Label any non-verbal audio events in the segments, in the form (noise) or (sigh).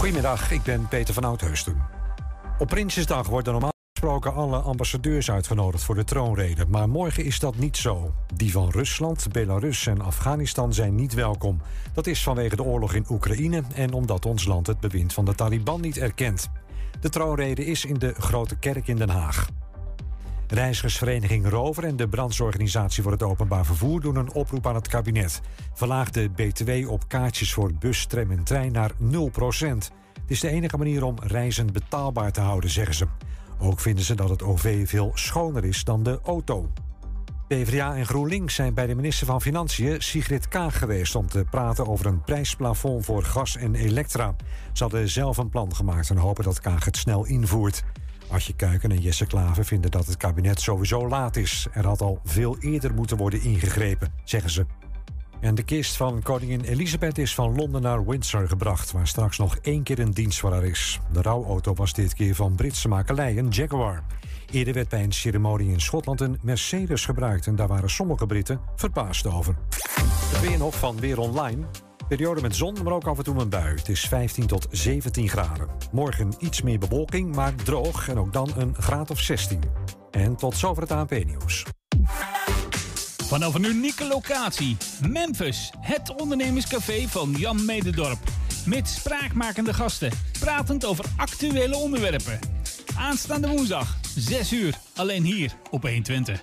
Goedemiddag, ik ben Peter van Oudheusden. Op Prinsjesdag worden normaal gesproken alle ambassadeurs uitgenodigd voor de troonrede. Maar morgen is dat niet zo. Die van Rusland, Belarus en Afghanistan zijn niet welkom. Dat is vanwege de oorlog in Oekraïne en omdat ons land het bewind van de Taliban niet erkent. De troonrede is in de Grote Kerk in Den Haag. Reizigersvereniging Rover en de Brandsorganisatie voor het Openbaar Vervoer doen een oproep aan het kabinet. Verlaag de BTW op kaartjes voor bus, tram en trein naar 0% Het is de enige manier om reizen betaalbaar te houden, zeggen ze. Ook vinden ze dat het OV veel schoner is dan de auto. PvdA en GroenLinks zijn bij de minister van Financiën Sigrid Kaag geweest om te praten over een prijsplafond voor gas en elektra. Ze hadden zelf een plan gemaakt en hopen dat Kaag het snel invoert. Adje Kuiken en Jesse Klaver vinden dat het kabinet sowieso laat is. Er had al veel eerder moeten worden ingegrepen, zeggen ze. En de kist van koningin Elisabeth is van Londen naar Windsor gebracht, waar straks nog één keer een dienst voor haar is. De rouwauto was dit keer van Britse makelij, een Jaguar. Eerder werd bij een ceremonie in Schotland een Mercedes gebruikt en daar waren sommige Britten verbaasd over. Het weer nog van Weer Online. Periode met zon, maar ook af en toe een bui. Het is 15 tot 17 graden. Morgen iets meer bewolking, maar droog en ook dan een graad of 16. En tot zover het ANP-nieuws. Vanaf een unieke locatie, Memphis, het ondernemerscafé van Jan Mededorp. Met spraakmakende gasten, pratend over actuele onderwerpen. Aanstaande woensdag, 6 uur, alleen hier op 120.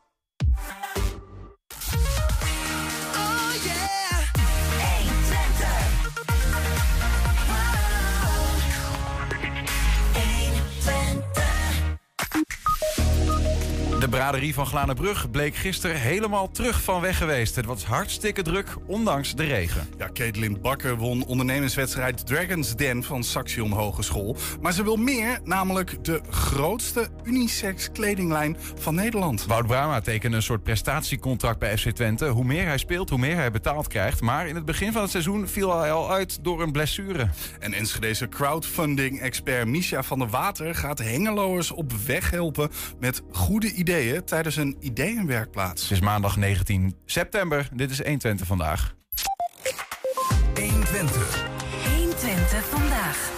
braderie van Glanenbrug bleek gisteren helemaal terug van weg geweest. Het was hartstikke druk, ondanks de regen. Ja, Caitlin Bakker won ondernemerswedstrijd Dragon's Den van Saxion Hogeschool. Maar ze wil meer, namelijk de grootste unisex kledinglijn van Nederland. Wout Brama tekende een soort prestatiecontract bij FC Twente. Hoe meer hij speelt, hoe meer hij betaald krijgt. Maar in het begin van het seizoen viel hij al uit door een blessure. En Enschedeze crowdfunding-expert Misha van der Water gaat hengeloers op weg helpen met goede ideeën tijdens een ideeënwerkplaats. Het is maandag 19 september. Dit is 120 vandaag. 120. 120 vandaag.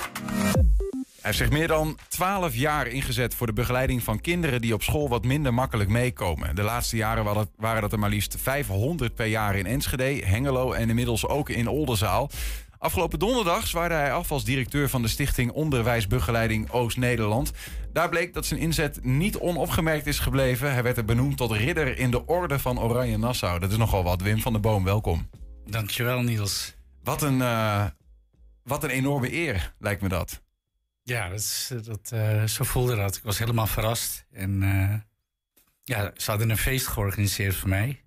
Hij heeft zich meer dan 12 jaar ingezet voor de begeleiding van kinderen die op school wat minder makkelijk meekomen. De laatste jaren waren dat er maar liefst 500 per jaar in Enschede, Hengelo en inmiddels ook in Oldenzaal. Afgelopen donderdag zwaarde hij af als directeur van de Stichting Onderwijsbegeleiding Oost-Nederland. Daar bleek dat zijn inzet niet onopgemerkt is gebleven. Hij werd er benoemd tot ridder in de Orde van Oranje Nassau. Dat is nogal wat. Wim van der Boom, welkom. Dankjewel, Niels. Wat een, uh, wat een enorme eer, lijkt me dat. Ja, dat, dat, uh, zo voelde dat. Ik was helemaal verrast. En uh, ja, ze hadden een feest georganiseerd voor mij.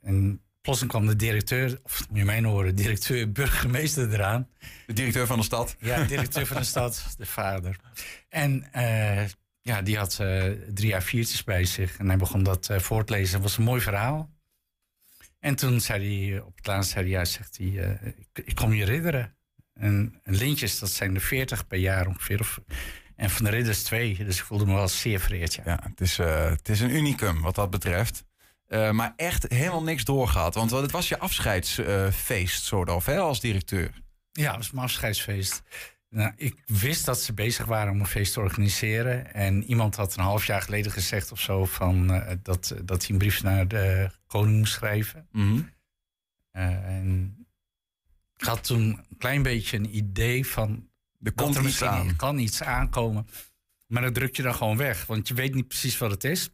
En plotseling kwam de directeur, of moet je mij horen, directeur, burgemeester eraan. De directeur van de stad? Ja, directeur van de (laughs) stad, de vader. En uh, ja, die had uh, drie A4'tjes bij zich en hij begon dat uh, voor te lezen. Dat was een mooi verhaal. En toen zei hij, op het laatste zei hij, ja, zegt hij, ik, ik, kom je ridderen. En, en lintjes, dat zijn er veertig per jaar ongeveer. Of, en van de ridders twee, dus ik voelde me wel zeer vereerd. Ja, ja het, is, het is een unicum wat dat betreft. Uh, maar echt helemaal niks doorgehad. Want het was je afscheidsfeest, uh, soort of, hè, als directeur. Ja, het was mijn afscheidsfeest. Nou, ik wist dat ze bezig waren om een feest te organiseren. En iemand had een half jaar geleden gezegd of zo... Van, uh, dat, dat hij een brief naar de koning moest schrijven. Mm -hmm. en ik had toen een klein beetje een idee van... Er komt er iets aan. Er kan iets aankomen. Maar dat druk je dan gewoon weg. Want je weet niet precies wat het is.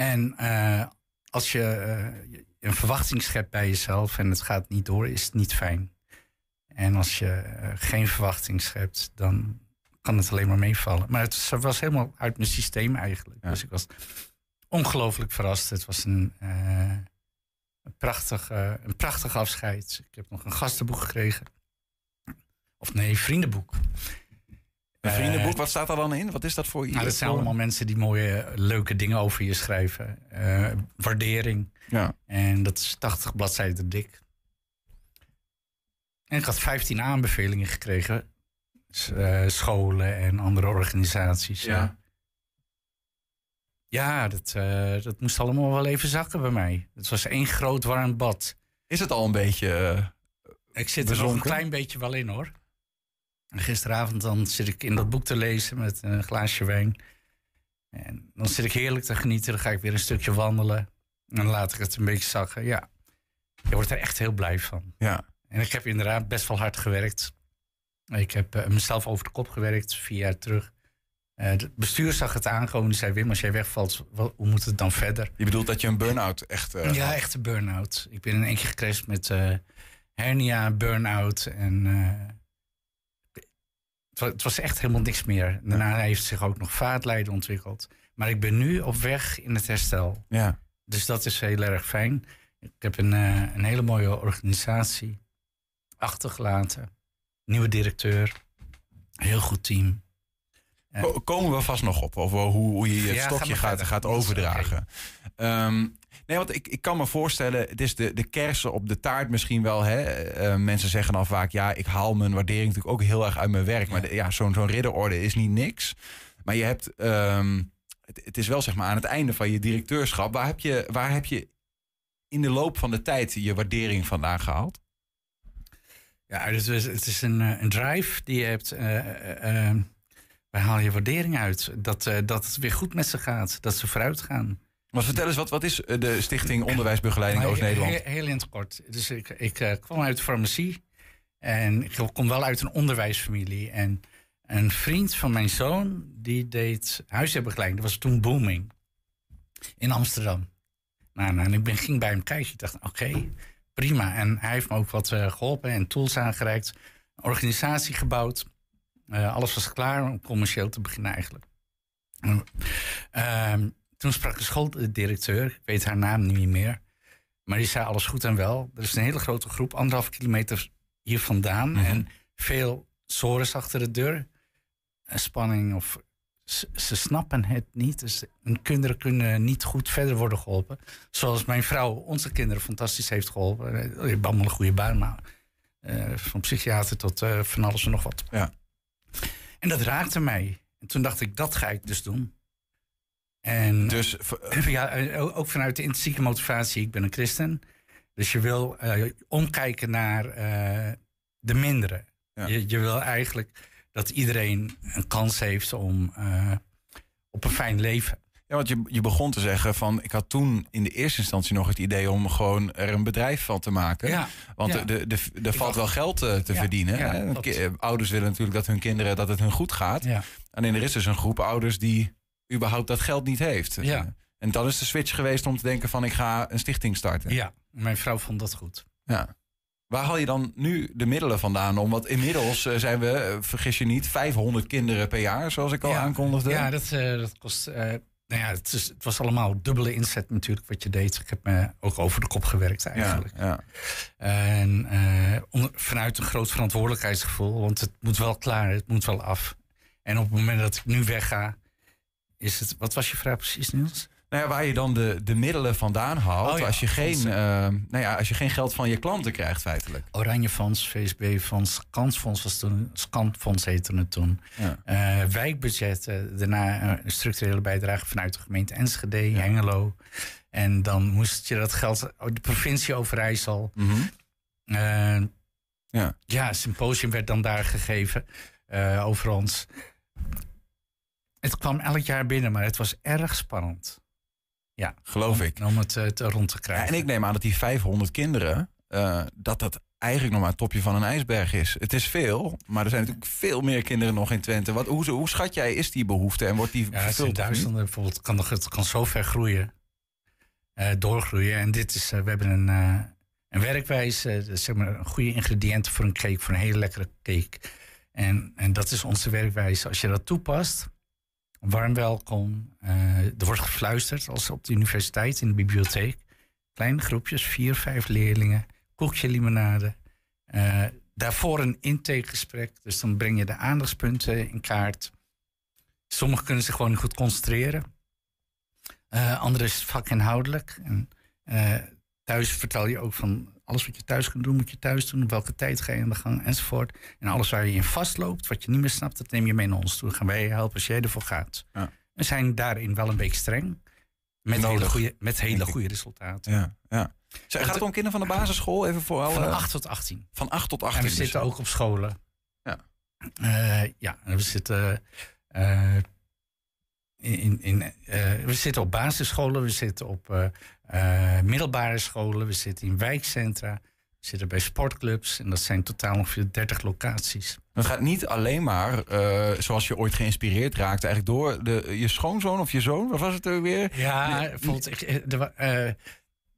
En uh, als je uh, een verwachting schept bij jezelf en het gaat niet door, is het niet fijn. En als je uh, geen verwachting schept, dan kan het alleen maar meevallen. Maar het was helemaal uit mijn systeem eigenlijk. Ja. Dus ik was ongelooflijk verrast. Het was een, een, prachtig, een prachtig afscheid. Ik heb nog een gastenboek gekregen. Of nee, vriendenboek. Een vriendenboek, Eh, wat staat er dan in? Wat is dat voor je? Nou, dat zijn allemaal mensen die mooie, leuke dingen over je schrijven. Eh, waardering. Ja. En dat is 80 bladzijden dik. En ik had 15 aanbevelingen gekregen. S- eh, scholen en andere organisaties. Ja. Ja, dat, dat moest allemaal wel even zakken bij mij. Het was één groot warm bad. Is het al een beetje... Ik zit er nog een klein beetje wel in hoor. En gisteravond dan zit ik in dat boek te lezen met een glaasje wijn. En dan zit ik heerlijk te genieten. Dan ga ik weer een stukje wandelen. En dan laat ik het een beetje zakken. Ja, je wordt er echt heel blij van. ja. En ik heb inderdaad best wel hard gewerkt. Ik heb eh, mezelf over de kop gewerkt, vier jaar terug. Eh, het bestuur zag het aankomen. Die zei, Wim, als jij wegvalt, wat- hoe moet het dan verder? Je bedoelt dat je een burn-out echt... eh, Ja, had? echte burn-out. Ik ben in één keer gecrashed met hernia, burn-out. En het, wa- het was echt helemaal niks meer. Daarna heeft zich ook nog vaatlijden ontwikkeld. Maar ik ben nu op weg in het herstel. Ja. Dus dat is heel erg fijn. Ik heb een, eh, een hele mooie organisatie achtergelaten. Nieuwe directeur. Heel goed team. Komen we vast nog op over hoe, hoe je het Ja, stokje gaat, gaat is Ehm, nee, want ik, ik kan me voorstellen, het is de, de kersen op de taart misschien wel. Hè? Eh, mensen zeggen dan vaak, ja, ik haal mijn waardering natuurlijk ook heel erg uit mijn werk. Maar de- ja, zo'n zo'n ridderorde is niet niks. Maar je hebt, ehm, het, het is wel zeg maar aan het einde van je directeurschap. Waar heb je, waar heb je in de loop van de tijd je waardering vandaan gehaald? Ja, het is, het is een, eh, een drive die je hebt. eh, eh, waar haal je waardering uit? Dat, dat het weer goed met ze gaat. Dat ze vooruit gaan. Maar vertel eens, wat, wat is eh, de Stichting Onderwijsbegeleiding Oost-Nederland? Heel, heel in het kort. Dus ik, ik eh, kwam uit de farmacie. En ik kom wel uit een onderwijsfamilie. En een vriend van mijn zoon, die deed huisherbegeleiding. Dat was toen booming. In Amsterdam. Nou, nou, en ik ben, ging bij hem kijken. Ik dacht, oké, prima. En hij heeft me ook wat eh, geholpen en tools aangereikt. Een organisatie gebouwd. Alles was klaar om commercieel te beginnen eigenlijk. Ehm, toen sprak de schooldirecteur, ik weet haar naam niet meer. Maar die zei alles goed en wel. Er is een hele grote groep, anderhalf kilometer hier vandaan. Mhm. En veel sores achter de deur. En spanning of ze, snappen het niet. Dus hun kinderen kunnen niet goed verder worden geholpen. Zoals mijn vrouw onze kinderen fantastisch heeft geholpen. Eh, Je hebt allemaal een goede baan, maar eh, van psychiater tot eh, van alles en nog wat. Ja. En dat raakte mij. En toen dacht ik, dat ga ik dus doen. En Dus v- ja, eh, ook vanuit de intrinsieke motivatie, ik ben een christen. Dus je wil eh, omkijken naar eh, de minderen. Ja. Je, je wil eigenlijk dat iedereen een kans heeft om eh, op een fijn leven. Ja, want je, je begon te zeggen van... ik had toen in de eerste instantie nog het idee... om gewoon er een bedrijf van te maken. Ja, Want ja. de, de, er valt wel geld eh, te Ja, verdienen. hè? eh, Ouders willen natuurlijk dat hun kinderen... dat het hun goed gaat. Alleen er is dus een groep ouders die überhaupt dat geld niet heeft. Ja. En dat is de switch geweest om te denken van... ik ga een stichting starten. ja, mijn vrouw vond dat goed. Ja. Waar haal je dan nu de middelen vandaan om? Want inmiddels eh, zijn we, eh, vergis je niet, 500 kinderen per jaar, zoals ik al ja, aankondigde. Ja, dat, eh, dat kost. eh, nou ja, het, is, het was allemaal dubbele inzet natuurlijk wat je deed. Ik heb me ook over de kop gewerkt eigenlijk. ja. En eh, onder- vanuit een groot verantwoordelijkheidsgevoel, want het moet wel klaar, het moet wel af. En op het moment dat ik nu wegga, is het. Wat was je vraag precies, Niels? Nou ja, waar je dan de, de middelen vandaan haalt Oh ja, als, je geen, eh, nou ja, als je geen geld van je klanten krijgt feitelijk. Oranje Fonds, VSB Fonds, Kansfonds was toen, Skantfonds heette het toen. Ja. Eh, wijkbudgetten, daarna eh, een structurele bijdrage vanuit de gemeente Enschede, Hengelo. En dan moest je dat geld, oh, de provincie Overijssel. Eh, Ja. ja, symposium werd dan daar gegeven over ons. Het kwam elk jaar binnen, maar het was erg spannend. Ja, Geloof om, ik. Om het eh, te rond te Ja, krijgen. en ik neem aan dat die 500 kinderen, eh, dat dat eigenlijk nog maar het topje van een ijsberg is. Het is veel, maar er zijn natuurlijk veel meer kinderen nog in Twente. Wat, hoe, hoe schat jij, is die behoefte en wordt die Ja, vervuld? Duitsland bijvoorbeeld kan nog, het kan zo ver groeien, eh, doorgroeien. En dit is, we hebben een, een werkwijze, zeg maar een goede ingrediënten voor een cake, voor een hele lekkere cake. En, en dat is onze werkwijze. Als je dat toepast, warm welkom. Eh, er wordt gefluisterd als op de universiteit in de bibliotheek. Kleine groepjes, vier, vijf leerlingen, koekje limonade. Eh, daarvoor een intakegesprek. Dus dan breng je de aandachtspunten in kaart. Sommigen kunnen zich gewoon goed concentreren. Uh, andere is vakinhoudelijk. En, thuis vertel je ook van alles wat je thuis kunt doen, moet je thuis doen. Op welke tijd ga je aan de gang enzovoort. En alles waar je in vastloopt, wat je niet meer snapt, dat neem je mee naar ons toe. Dan gaan wij je helpen als jij ervoor gaat. Ja. We zijn daarin wel een beetje streng. Met hele goede, met hele goede resultaten. Ja, ja. Zeg, gaat het om kinderen van de basisschool? Even voor alle... Van 8 tot 18. Van 8 tot 18. En we zitten ook op scholen. Ja. Uh, ja, en we zitten. Uh, in, in, uh, we zitten op basisscholen, we zitten op middelbare scholen, we zitten in wijkcentra, we zitten bij sportclubs en dat zijn totaal ongeveer 30 locaties. Het gaat niet alleen maar, zoals je ooit geïnspireerd raakte, eigenlijk door de, je schoonzoon of je zoon, wat was het er weer? Ja, bijvoorbeeld, de,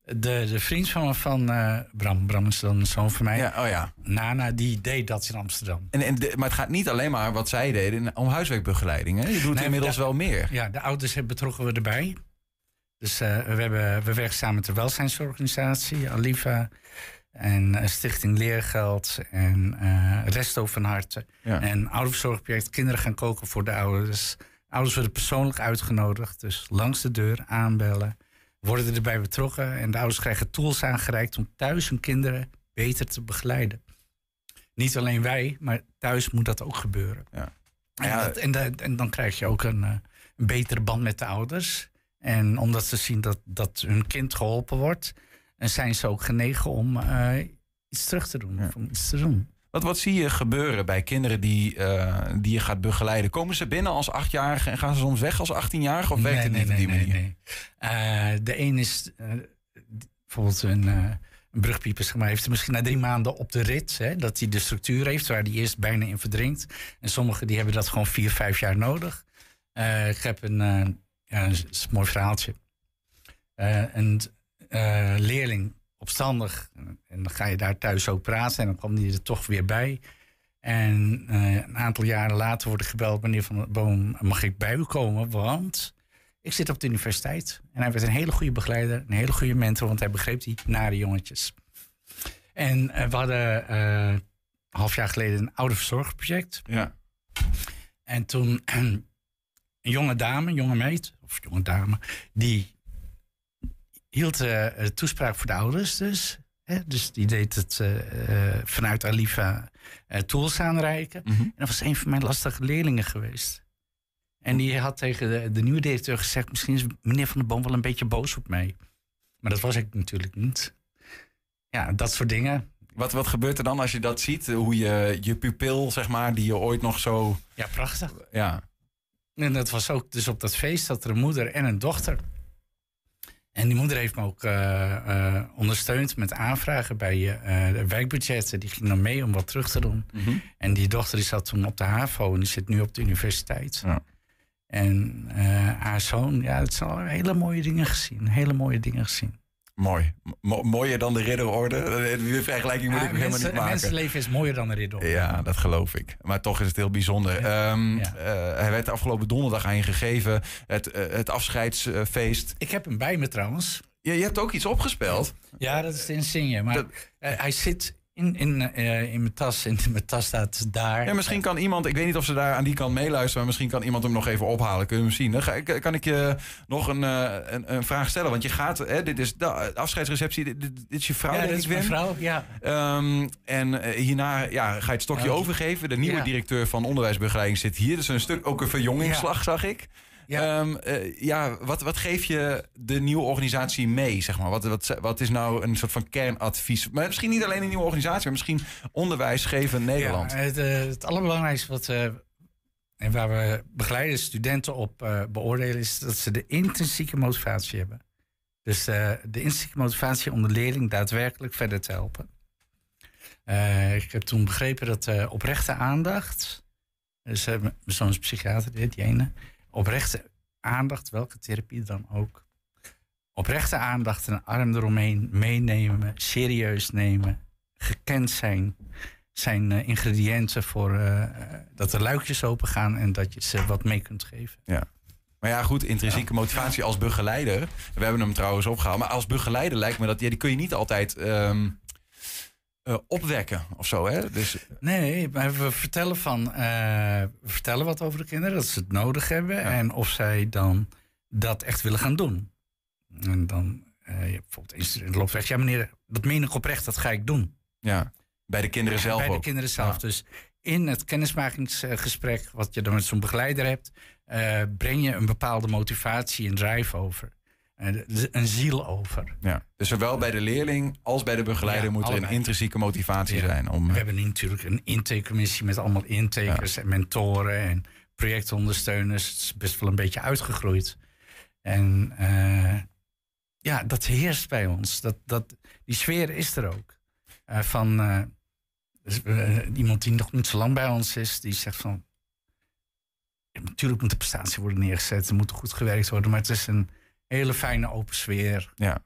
de, de vriend van, van uh, Bram, Bram is dan zoon van mij. Ja, oh ja. Nana, die deed dat in Amsterdam. En, en maar het gaat niet alleen maar wat zij deden om huiswerkbegeleiding. Hè? Je doet inmiddels wel meer. Ja, de ouders betrokken we erbij. Dus uh, we, hebben, we werken samen met de welzijnsorganisatie, Aliva. En uh, Stichting Leergeld en Resto van Harte. Ja. En ouderverzorgproject Kinderen gaan koken voor de ouders. Ouders worden persoonlijk uitgenodigd. Dus langs de deur aanbellen worden erbij betrokken en de ouders krijgen tools aangereikt om thuis hun kinderen beter te begeleiden. Niet alleen wij, maar thuis moet dat ook gebeuren. Ja. En, dat, en, en, dan krijg je ook een, eh, een, betere band met de ouders. En omdat ze zien dat, dat hun kind geholpen wordt, en zijn ze ook genegen om uh, iets terug te doen, of om iets te doen. Wat, wat zie je gebeuren bij kinderen die, uh, die je gaat begeleiden? Komen ze binnen als achtjarige en gaan ze soms weg als achttienjarige? Of nee, werkt het nee, niet nee, op die manier? nee. Uh, de een is uh, bijvoorbeeld een, een brugpieper, zeg maar, heeft misschien na drie maanden op de rit. Hè, dat hij de structuur heeft waar hij eerst bijna in verdrinkt. En sommigen die hebben dat gewoon vier, vijf jaar nodig. ik heb een, ja, een, een mooi verhaaltje. een leerling opstandig. En dan ga je daar thuis ook praten en dan kwam hij er toch weer bij. En uh, een aantal jaren later wordt gebeld, meneer Van der Boom, mag ik bij u komen? Want ik zit op de universiteit. En hij werd een hele goede begeleider, een hele goede mentor, want hij begreep die nare jongetjes. En uh, we hadden uh, een half jaar geleden een ouderverzorgproject. Ja. En toen (clears throat) een jonge dame, een jonge meid, of jonge dame, die hield uh, toespraak voor de ouders dus. Hè? Dus die deed het uh, vanuit Alifa tools aanreiken. Mhm. En dat was een van mijn lastige leerlingen geweest. En die had tegen de, de nieuwe directeur gezegd... misschien is meneer Van der Boom wel een beetje boos op mij. Maar dat was ik natuurlijk niet. Ja, dat soort dingen. Wat, wat gebeurt er dan als je dat ziet? Hoe je je pupil, zeg maar, die je ooit nog zo... Ja, prachtig. Ja. En dat was ook dus op dat feest dat er een moeder en een dochter... En die moeder heeft me ook uh, uh, ondersteund met aanvragen bij uh, de wijkbudgetten. Die ging dan mee om wat terug te doen. Mm -hmm. En die dochter die zat toen op de HAVO en die zit nu op de universiteit. Ja. En haar zoon, ja, het zijn al hele mooie dingen gezien. Hele mooie dingen gezien. Mooi. Mo mooier dan de ridderorde. Die vergelijking moet ja, ik helemaal niet maken. Mensenleven is mooier dan een ridderorde. Ja, dat geloof ik. Maar toch is het heel bijzonder. Ja. Um, Ja. uh, hij werd afgelopen donderdag aan je gegeven. Het, uh, het afscheidsfeest. Ik heb hem bij me trouwens. Ja, je hebt ook iets opgespeeld. Ja, dat is de Insigne. Maar Dat- uh, hij zit in, in, eh, in mijn tas. En (laughs) mijn tas staat daar. Ja, misschien kan iemand, ik weet niet of ze daar aan die kant meeluisteren, maar misschien kan iemand hem nog even ophalen. Kunnen we hem zien? Dan ga, ik- kan ik je nog een, eh, een, een vraag stellen? Want je gaat, hè, dit is de afscheidsreceptie, dit, dit- dit is je vrouw, ja, ik, is mijn vrouw. Ja. Ehm, en eh, hierna ja, ga je het stokje Ja. overgeven. De nieuwe Ja. directeur van onderwijsbegeleiding zit hier. Dus een stuk ook een verjongingsslag, Ja. zag ik. Ja. Ehm, eh, ja, wat, wat geef je de nieuwe organisatie mee, zeg maar? Wat, wat, wat is nou een soort van kernadvies? Maar misschien niet alleen een nieuwe organisatie, maar misschien onderwijs geven Nederland. Ja, het, eh, het allerbelangrijkste wat, eh, en waar we begeleiden studenten op beoordelen... is dat ze de intrinsieke motivatie hebben. Dus de intrinsieke motivatie om de leerling daadwerkelijk verder te helpen. Ik heb toen begrepen dat oprechte aandacht... Dus uh, mijn zoon is psychiater, die die ene. Oprechte aandacht, welke therapie dan ook. Oprechte aandacht en een arm eromheen meenemen, serieus nemen, gekend zijn zijn eh, ingrediënten voor eh, dat de luikjes open gaan en dat je ze wat mee kunt geven. Maar ja, goed, intrinsieke motivatie als begeleider. We hebben hem trouwens opgehaald. Maar als begeleider lijkt me dat... Ja, die kun je niet altijd... ehm, eh, opwekken of zo. Hè? Dus, Nee, maar we vertellen, van, eh, we vertellen wat over de kinderen, dat ze het nodig hebben en of zij dan dat echt willen gaan doen. En dan, eh, je hebt bijvoorbeeld een student loopt weg. Ja, meneer, dat meen ik oprecht, dat ga ik doen. ja, bij de kinderen zelf Bij de kinderen zelf. Ja. Dus in het kennismakingsgesprek, wat je dan met zo'n begeleider hebt, breng je een bepaalde motivatie en drive over. Eh, een ziel over. Ja. Dus zowel bij de leerling als bij de begeleider Ja, moet er een intrinsieke motivatie Ja. zijn. Om, We hebben nu natuurlijk een intakecommissie met allemaal intakers en mentoren en projectondersteuners. Het is best wel een beetje uitgegroeid. En eh, ja, dat heerst bij ons. Dat, dat, die sfeer is er ook. Eh, van eh, dus, eh, iemand die nog niet zo lang bij ons is, die zegt van. natuurlijk moet de prestatie worden neergezet, er moet goed gewerkt worden, maar het is een hele fijne open sfeer. ja,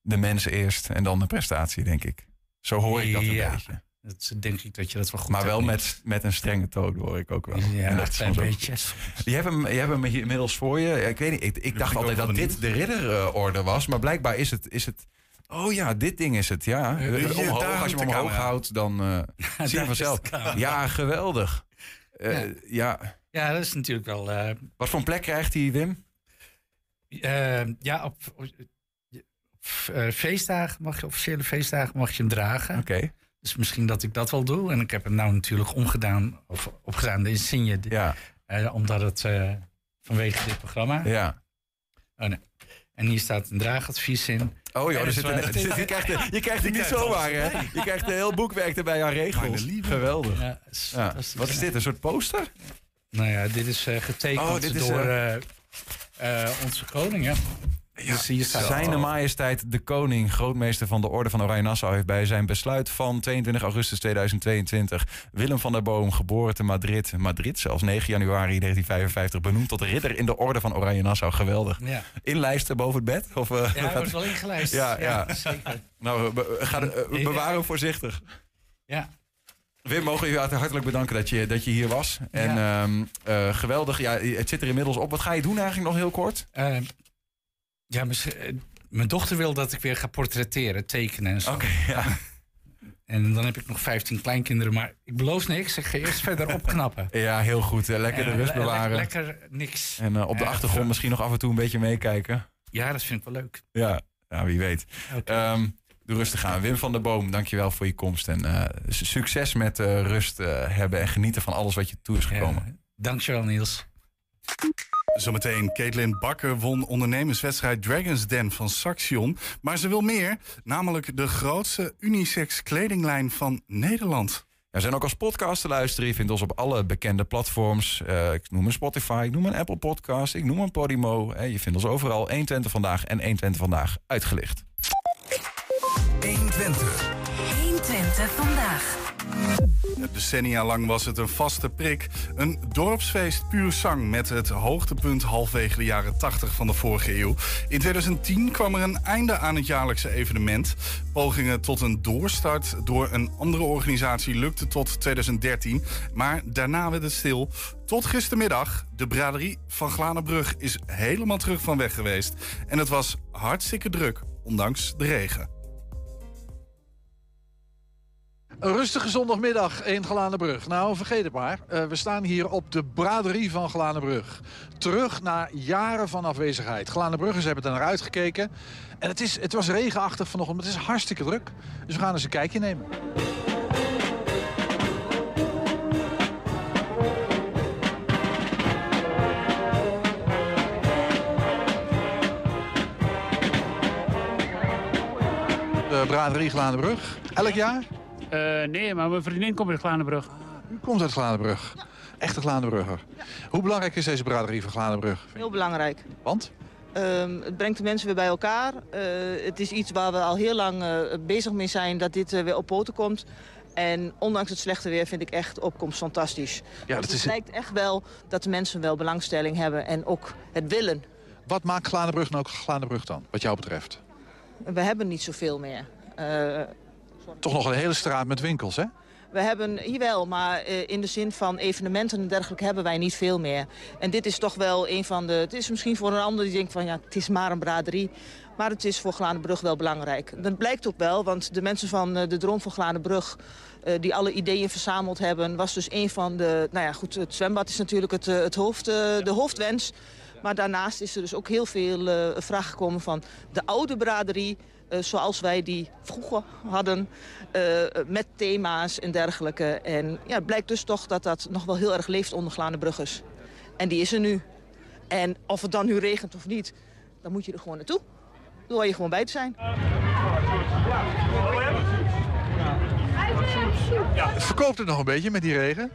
de mensen eerst en dan de prestatie, denk ik. Zo hoor ik dat een Ja. beetje. Dat denk ik dat je dat wel goed Maar wel met, met een strenge toon, hoor ik ook wel. Ja, En dat een beetje. Je hebt hem, je hebt hem hier inmiddels voor je. Ik weet niet, ik, ik dacht ik altijd dat dit de ridderorde was. Maar blijkbaar is het, is het... Oh ja, dit ding is het, ja. Eh, hier, omhoog, daar als je hem omhoog houdt, dan eh, (laughs) zie je vanzelf. Ja, geweldig. Eh, Ja. ja. Dat is natuurlijk wel. eh, Wat voor een plek krijgt hij, Wim? Eh, ja, op, op eh, feestdagen mag je, officiële feestdagen mag je hem dragen. Oké. Dus misschien dat ik dat wel doe. En ik heb hem nou natuurlijk omgedaan, of opgedaan, de insigne. Ja, eh, omdat het eh, vanwege dit programma. ja. Oh, nee. En hier staat een draagadvies in. Oh joh, En er zit een, er (laughs) je krijgt, je krijgt (laughs) het niet zomaar, hè? Je krijgt een heel boekwerk erbij aan regels. Geweldig. Ja, is Ja. Wat is dit, een soort poster? Nou ja, dit is eh, getekend Oh, dit is, door eh, onze koning. Ja. dus hier staat Zijn majesteit de koning, grootmeester van de Orde van Oranje Nassau... heeft bij zijn besluit van 22 augustus 2022... Willem van der Boom, geboren te Madrid... Madrid zelfs, 9 januari 1955... benoemd tot ridder in de Orde van Oranje Nassau. Geweldig. Ja, Inlijsten boven het bed? Of, eh, ja hij wordt wel ingelijst. Ja, ja. zeker. nou, be- ga, eh, bewaar hem voorzichtig. Ja. Wim, mogen we je hartelijk bedanken dat je, dat je hier was. En ehm, eh, geweldig. Ja, het zit er inmiddels op. Wat ga je doen eigenlijk nog heel kort? Eh, ja, eh, mijn dochter wil dat ik weer ga portretteren, tekenen en zo. Oké, ja. (laughs) En dan heb ik nog 15 kleinkinderen, maar ik beloof niks. Ik ga eerst verder (laughs) opknappen. Ja, heel goed. Eh, Lekker de rust bewaren. lekker niks. En op de achtergrond misschien nog af en toe een beetje meekijken. Ja, dat vind ik wel leuk. Ja, ja wie weet. Oké. Ehm, doe rustig aan. Wim van der Boom, dankjewel voor je komst. En eh, su- succes met eh, rust eh, hebben en genieten van alles wat je toe is gekomen. Ja, dankjewel, Niels. Zometeen, Caitlin Bakker won ondernemerswedstrijd Dragons Den van Saxion. Maar ze wil meer, namelijk de grootste unisex kledinglijn van Nederland. We zijn ook als podcast te luisteren. Je vindt ons op alle bekende platforms. Eh, ik noem een Spotify, ik noem een Apple Podcast, ik noem een Podimo. Je vindt ons overal 120 vandaag en 120 vandaag uitgelicht. 120. 120 vandaag. Decennia lang was het een vaste prik. Een dorpsfeest puur zang met het hoogtepunt halfwege de jaren 80 van de vorige eeuw. In 2010 kwam er een einde aan het jaarlijkse evenement. Pogingen tot een doorstart door een andere organisatie lukte tot 2013. Maar daarna werd het stil. Tot gistermiddag. De braderie van Glanenbrug is helemaal terug van weg geweest. En het was hartstikke druk, ondanks de regen. Een rustige zondagmiddag in Glanenbrug. Nou, vergeet het maar. Eh, we staan hier op de braderie van Glanenbrug. Terug na jaren van afwezigheid. Glanenbruggers hebben er naar uitgekeken. En het, is, het was regenachtig vanochtend, maar het is hartstikke druk. Dus we gaan eens een kijkje nemen. De braderie Glanenbrug. Elk jaar? Eh, nee, maar mijn vriendin komt uit Glanenbrug. U komt uit Glanenbrug. Echte Glanenbrugger. Hoe belangrijk is deze braderie van Glanenbrug? Heel belangrijk. Want? Ehm, het brengt de mensen weer bij elkaar. Eh, het is iets waar we al heel lang eh, bezig mee zijn dat dit weer op poten komt. En ondanks het slechte weer vind ik echt opkomst fantastisch. Ja, dat Dus is... het lijkt echt wel dat de mensen wel belangstelling hebben en ook het willen. Wat maakt Glanenbrug nou ook Glanenbrug dan, wat jou betreft? We hebben niet zoveel meer. Toch nog een hele straat met winkels, hè? We hebben hier wel, maar eh, in de zin van evenementen en dergelijke hebben wij niet veel meer. En dit is toch wel een van de... Het is misschien voor een ander die denkt van ja, het is maar een braderie. Maar het is voor Glanenbrug wel belangrijk. Dat blijkt ook wel, want de mensen van eh, de Droom van Glanenbrug... eh, die alle ideeën verzameld hebben, was dus een van de... Nou ja, goed, het zwembad is natuurlijk het, het hoofd, de hoofdwens. Maar daarnaast is er dus ook heel veel vraag gekomen van de oude braderie... eh, zoals wij die vroeger hadden, eh, met thema's en dergelijke. En ja, het blijkt dus toch dat dat nog wel heel erg leeft onder Glanenbruggers. En die is er nu. En of het dan nu regent of niet, dan moet je er gewoon naartoe. Dan hoor je gewoon bij te zijn. Verkoopt het nog een beetje met die regen?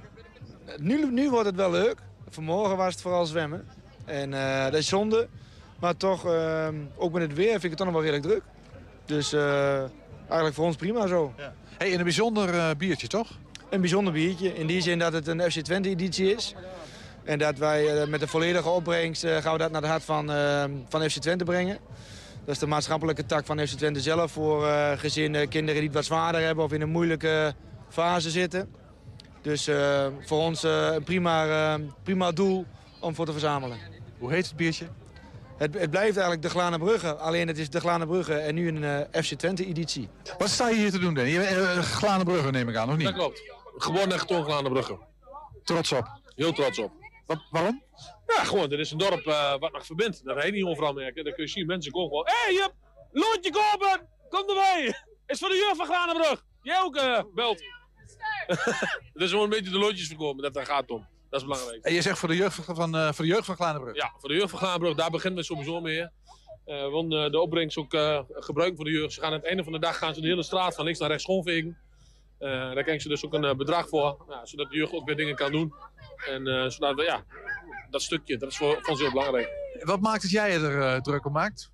Nu, nu wordt het wel leuk. Vanmorgen was het vooral zwemmen. En eh, dat is zonde. Maar toch, eh, ook met het weer vind ik het toch nog wel redelijk druk. Dus eh, eigenlijk voor ons prima zo. Hey, en een bijzonder eh, biertje, toch? Een bijzonder biertje. In die zin dat het een FC Twente editie is. En dat wij eh, met de volledige opbrengst gaan we dat naar het hart van, van FC Twente brengen. Dat is de maatschappelijke tak van FC Twente zelf voor gezinnen, kinderen die het wat zwaarder hebben of in een moeilijke fase zitten. Dus voor ons een prima, prima doel om voor te verzamelen. Hoe heet het biertje? Het, het blijft eigenlijk de Glane Brugge, alleen het is de Glane Brugge en nu een eh, FC Twente editie. Wat sta je hier te doen, Danny? Uh, Glanenbrugge, neem ik aan, of niet? Dat klopt. Gewoon en getoond Glanenbrugge. Trots op? Heel trots op. Wat, waarom? Ja, gewoon. Dit is een dorp uh, wat nog verbindt. Dat ga je niet overal merken. Dan kun je zien, mensen komen gewoon... Hé, hey, je loodje kopen! Kom erbij! Is voor de jeugd van Glanenbrug. Jij ook uh, belt. Het is gewoon een beetje de loodjes verkopen, dat daar gaat om. Dat is belangrijk. En je zegt voor de jeugd van, uh, voor de jeugd van Glanenbrug? Ja, voor de jeugd van Glanenbrug, daar beginnen we sowieso mee. Uh, we willen de opbrengst ook uh, gebruiken voor de jeugd. Ze gaan aan het einde van de dag gaan ze de hele straat van links naar rechts schoonvegen. Daar krijgen ze dus ook een bedrag voor, zodat de jeugd ook weer dingen kan doen. En zodat we, ja, dat stukje, dat is voor, voor ons heel belangrijk. Wat maakt het jij er druk om maakt?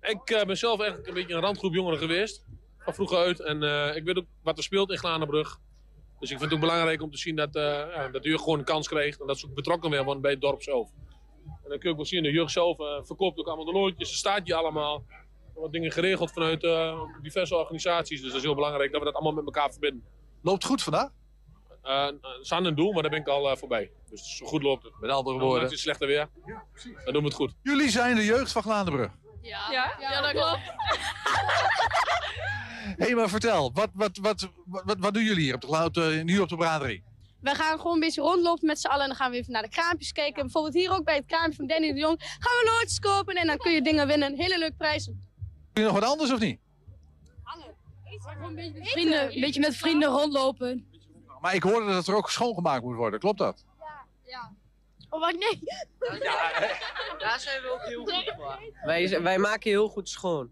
Ik ben zelf eigenlijk een beetje een randgroep jongeren geweest, van vroeger uit. En ik weet ook wat er speelt in Glanenbrug. Dus ik vind het ook belangrijk om te zien dat, uh, ja, dat de jeugd gewoon een kans krijgt. En dat ze ook betrokken weer worden bij het dorp zelf. En dan kun je ook wel zien, de jeugd zelf uh, verkoopt ook allemaal de loodjes. Er staat hier allemaal. Er worden dingen geregeld vanuit uh, diverse organisaties. Dus dat is heel belangrijk dat we dat allemaal met elkaar verbinden. Loopt het goed vandaag? Het aan een doel, maar daar ben ik al voorbij. Dus zo goed loopt het. Met andere woorden. Het is slechter weer. Ja, precies. Dan doen we het goed. Jullie zijn de jeugd van Glanenbrug. Ja, ja, ja dat klopt. Hé, (laughs) hey, maar vertel, wat, wat, wat, wat, wat doen jullie hier op de, op de, nu op de braderie? We gaan gewoon een beetje rondlopen met z'n allen en dan gaan we even naar de kraampjes kijken. Bijvoorbeeld hier ook bij het kraampje van Danny de Jong gaan we loodjes kopen en dan kun je dingen winnen. Hele leuke prijzen. Doe je nog wat anders of niet? Hangen. Een beetje, met vrienden, een beetje met vrienden rondlopen. Maar ik hoorde dat er ook schoongemaakt moet worden, klopt dat? Ja, ja. Oh, wat nee. Ja, daar zijn we ook heel goed voor. Wij, wij maken heel goed schoon.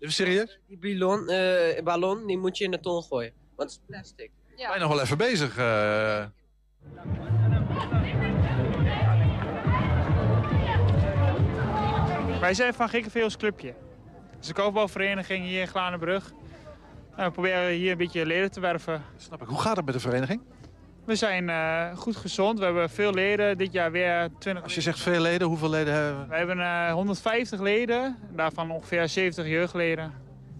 Serieus? Die ballon, uh, ballon die moet je in de ton gooien, want het is plastic. Ja. Ben je nog wel even bezig? Uh... Wij zijn van Gikkeveels Clubje. Het is een koopbouwvereniging hier in Glanenbrug. En we proberen hier een beetje leden te werven. Snap ik. Hoe gaat het met de vereniging? We zijn uh, goed gezond. We hebben veel leden. Dit jaar weer 20 Als je zegt veel leden, hoeveel leden hebben we? We hebben uh, 150 leden. Daarvan ongeveer 70 jeugdleden.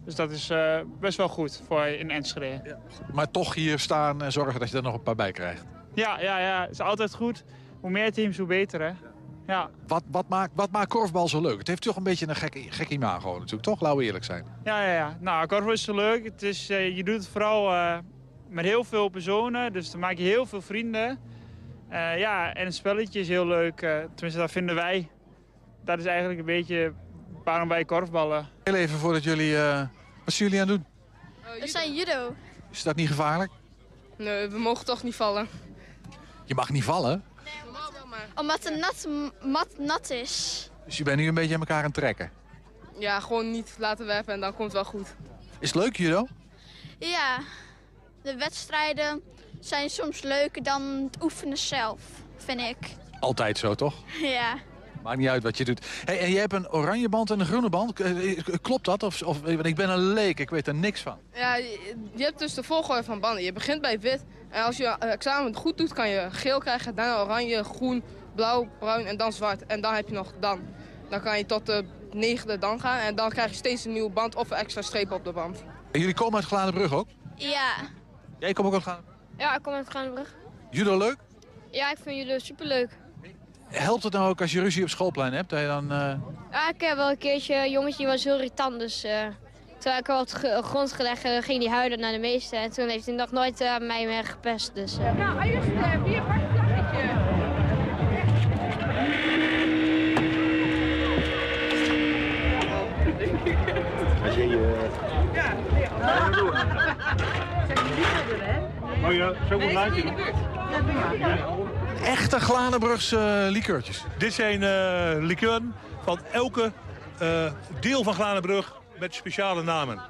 Dus dat is uh, best wel goed voor in Enschede. Ja. Maar toch hier staan en zorgen dat je er nog een paar bij krijgt. Ja, ja, ja. Het is altijd goed. Hoe meer teams, hoe beter, hè? Ja. Wat, wat, maakt, wat maakt korfbal zo leuk? Het heeft toch een beetje een gek, gek imago natuurlijk, toch? Laten we eerlijk zijn. Ja, ja, ja. Nou, korfbal is zo leuk. Het is, je doet het vooral met heel veel personen. Dus dan maak je heel veel vrienden. Uh, ja, en het spelletje is heel leuk. tenminste, dat vinden wij. Dat is eigenlijk een beetje waarom wij korfballen. Heel even voordat jullie... wat zijn jullie aan het doen? Oh, we zijn judo. Is dat niet gevaarlijk? Nee, we mogen toch niet vallen. Je mag niet vallen? Nee, omdat de nat, mat nat is. Dus je bent nu een beetje aan elkaar aan het trekken? Ja, gewoon niet laten werpen en dan komt het wel goed. Is het leuk, judo? Ja, de wedstrijden zijn soms leuker dan het oefenen zelf, vind ik. Altijd zo, toch? (laughs) Ja. Maakt niet uit wat je doet. Hey, en jij hebt een oranje band en een groene band. Klopt dat? Of, of, ik ben een leek, ik weet er niks van. Ja, je, je hebt dus de volgorde van banden. Je begint bij wit. En als je examen goed doet, kan je geel krijgen. Daarna oranje, groen, blauw, bruin en dan zwart. En dan heb je nog dan. Dan kan je tot de negende dan gaan. En dan krijg je steeds een nieuwe band of een extra streep op de band. En jullie komen uit Glanenbrug ook? Ja. Jij komt ook uit Glanenbrug? Ja, ik kom uit Gaanbrug. Judo leuk? Ja, ik vind jullie superleuk. Helpt het nou ook als je ruzie op schoolplein hebt? Dat je dan, eh, Ja, ik heb wel een keertje, een jongetje die was heel irritant, dus... eh terwijl ik wat ge- grond gelegd eh, ging hij huilen naar de meester. En toen heeft hij nog nooit eh, mij meer gepest, dus... eh. Nou, eerst vier pak Als je je... Ja, Oh ja, zo moet lijntje. Echte Glanenbrugse likeurtjes. Dit zijn eh liqueuren van elke eh, deel van Glanenbrug met speciale namen.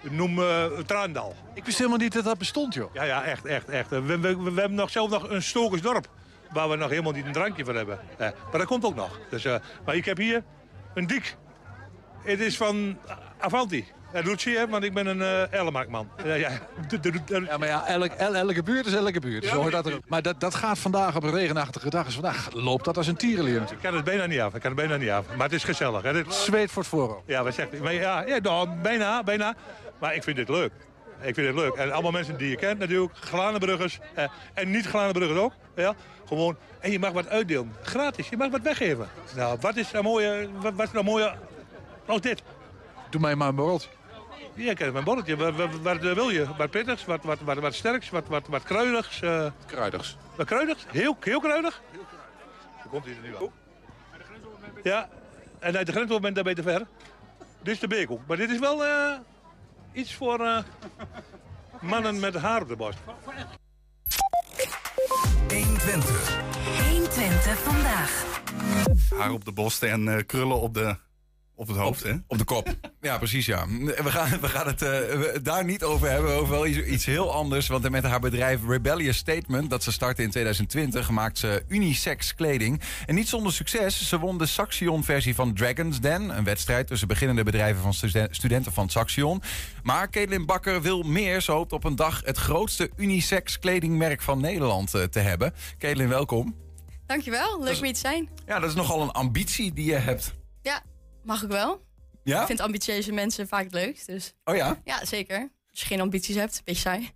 Noem eh Traandal. Ik wist helemaal niet dat dat bestond, joh. Ja, ja, echt, echt, echt. We, we, we, we hebben nog zelf nog een Stokersdorp. Waar we nog helemaal niet een drankje voor hebben. Eh, maar dat komt ook nog. Dus, eh, maar ik heb hier een dik. Het is van Avanti. Doet zeer, want ik ben een uh, Ellemaakman. Ja, ja. ja, maar ja, elk, el- elke buurt is elke buurt. Zo hoort dat er. Maar dat, dat gaat vandaag op een regenachtige dag. Dus vandaag loopt dat als een natuurlijk. Ik kan het bijna niet af. Ik kan het bijna niet af. Maar het is gezellig. Hè. Dit... Zweet voor het voorhoofd. Ja, wat zegt? Maar ja, ja nou, bijna, bijna. Maar ik vind dit leuk. Ik vind het leuk. En allemaal mensen die je kent natuurlijk. Glanenbruggers. Eh, en niet Glanenbruggers ook. Ja, gewoon. En je mag wat uitdelen. Gratis. Je mag wat weggeven. Nou, wat is nou mooie, wat, wat is nou mooie als dit? Doe mij maar een borreltje. Ja, heb mijn borreltje. Wat, wat, wat wil je? Wat pittigs, wat, wat, wat, wat sterks, wat, wat, wat kruidigs. eh. Kruidigs. Wat kruidigs? Heel, heel kruidig? Hoe komt hij er nu aan? Ja, en uit de grens bent daar beter ver. Dit is de bekel. Maar dit is wel eh, iets voor eh, (laughs) mannen met haar op de borst. 120. 120 vandaag. Haar op de borst en eh, krullen op, de, op het hoofd, hè? Op de kop. Ja, precies, ja. We gaan, we gaan het eh, daar niet over hebben, over wel iets, iets heel anders. Want met haar bedrijf Rebellious Statement, dat ze startte in 2020, maakt ze unisex kleding. En niet zonder succes. Ze won de Saxion-versie van Dragon's Den. Een wedstrijd tussen beginnende bedrijven van studen- studenten van Saxion. Maar Caitlin Bakker wil meer. Ze hoopt op een dag het grootste unisex kledingmerk van Nederland eh, te hebben. Caitlin, welkom. Dankjewel, leuk om hier te zijn. Ja, dat is nogal een ambitie die je hebt. Ja, mag ik wel. Ja? Ik vind ambitieuze mensen vaak het leukst. Dus. Oh ja? Ja, zeker. Als je geen ambities hebt, beetje saai.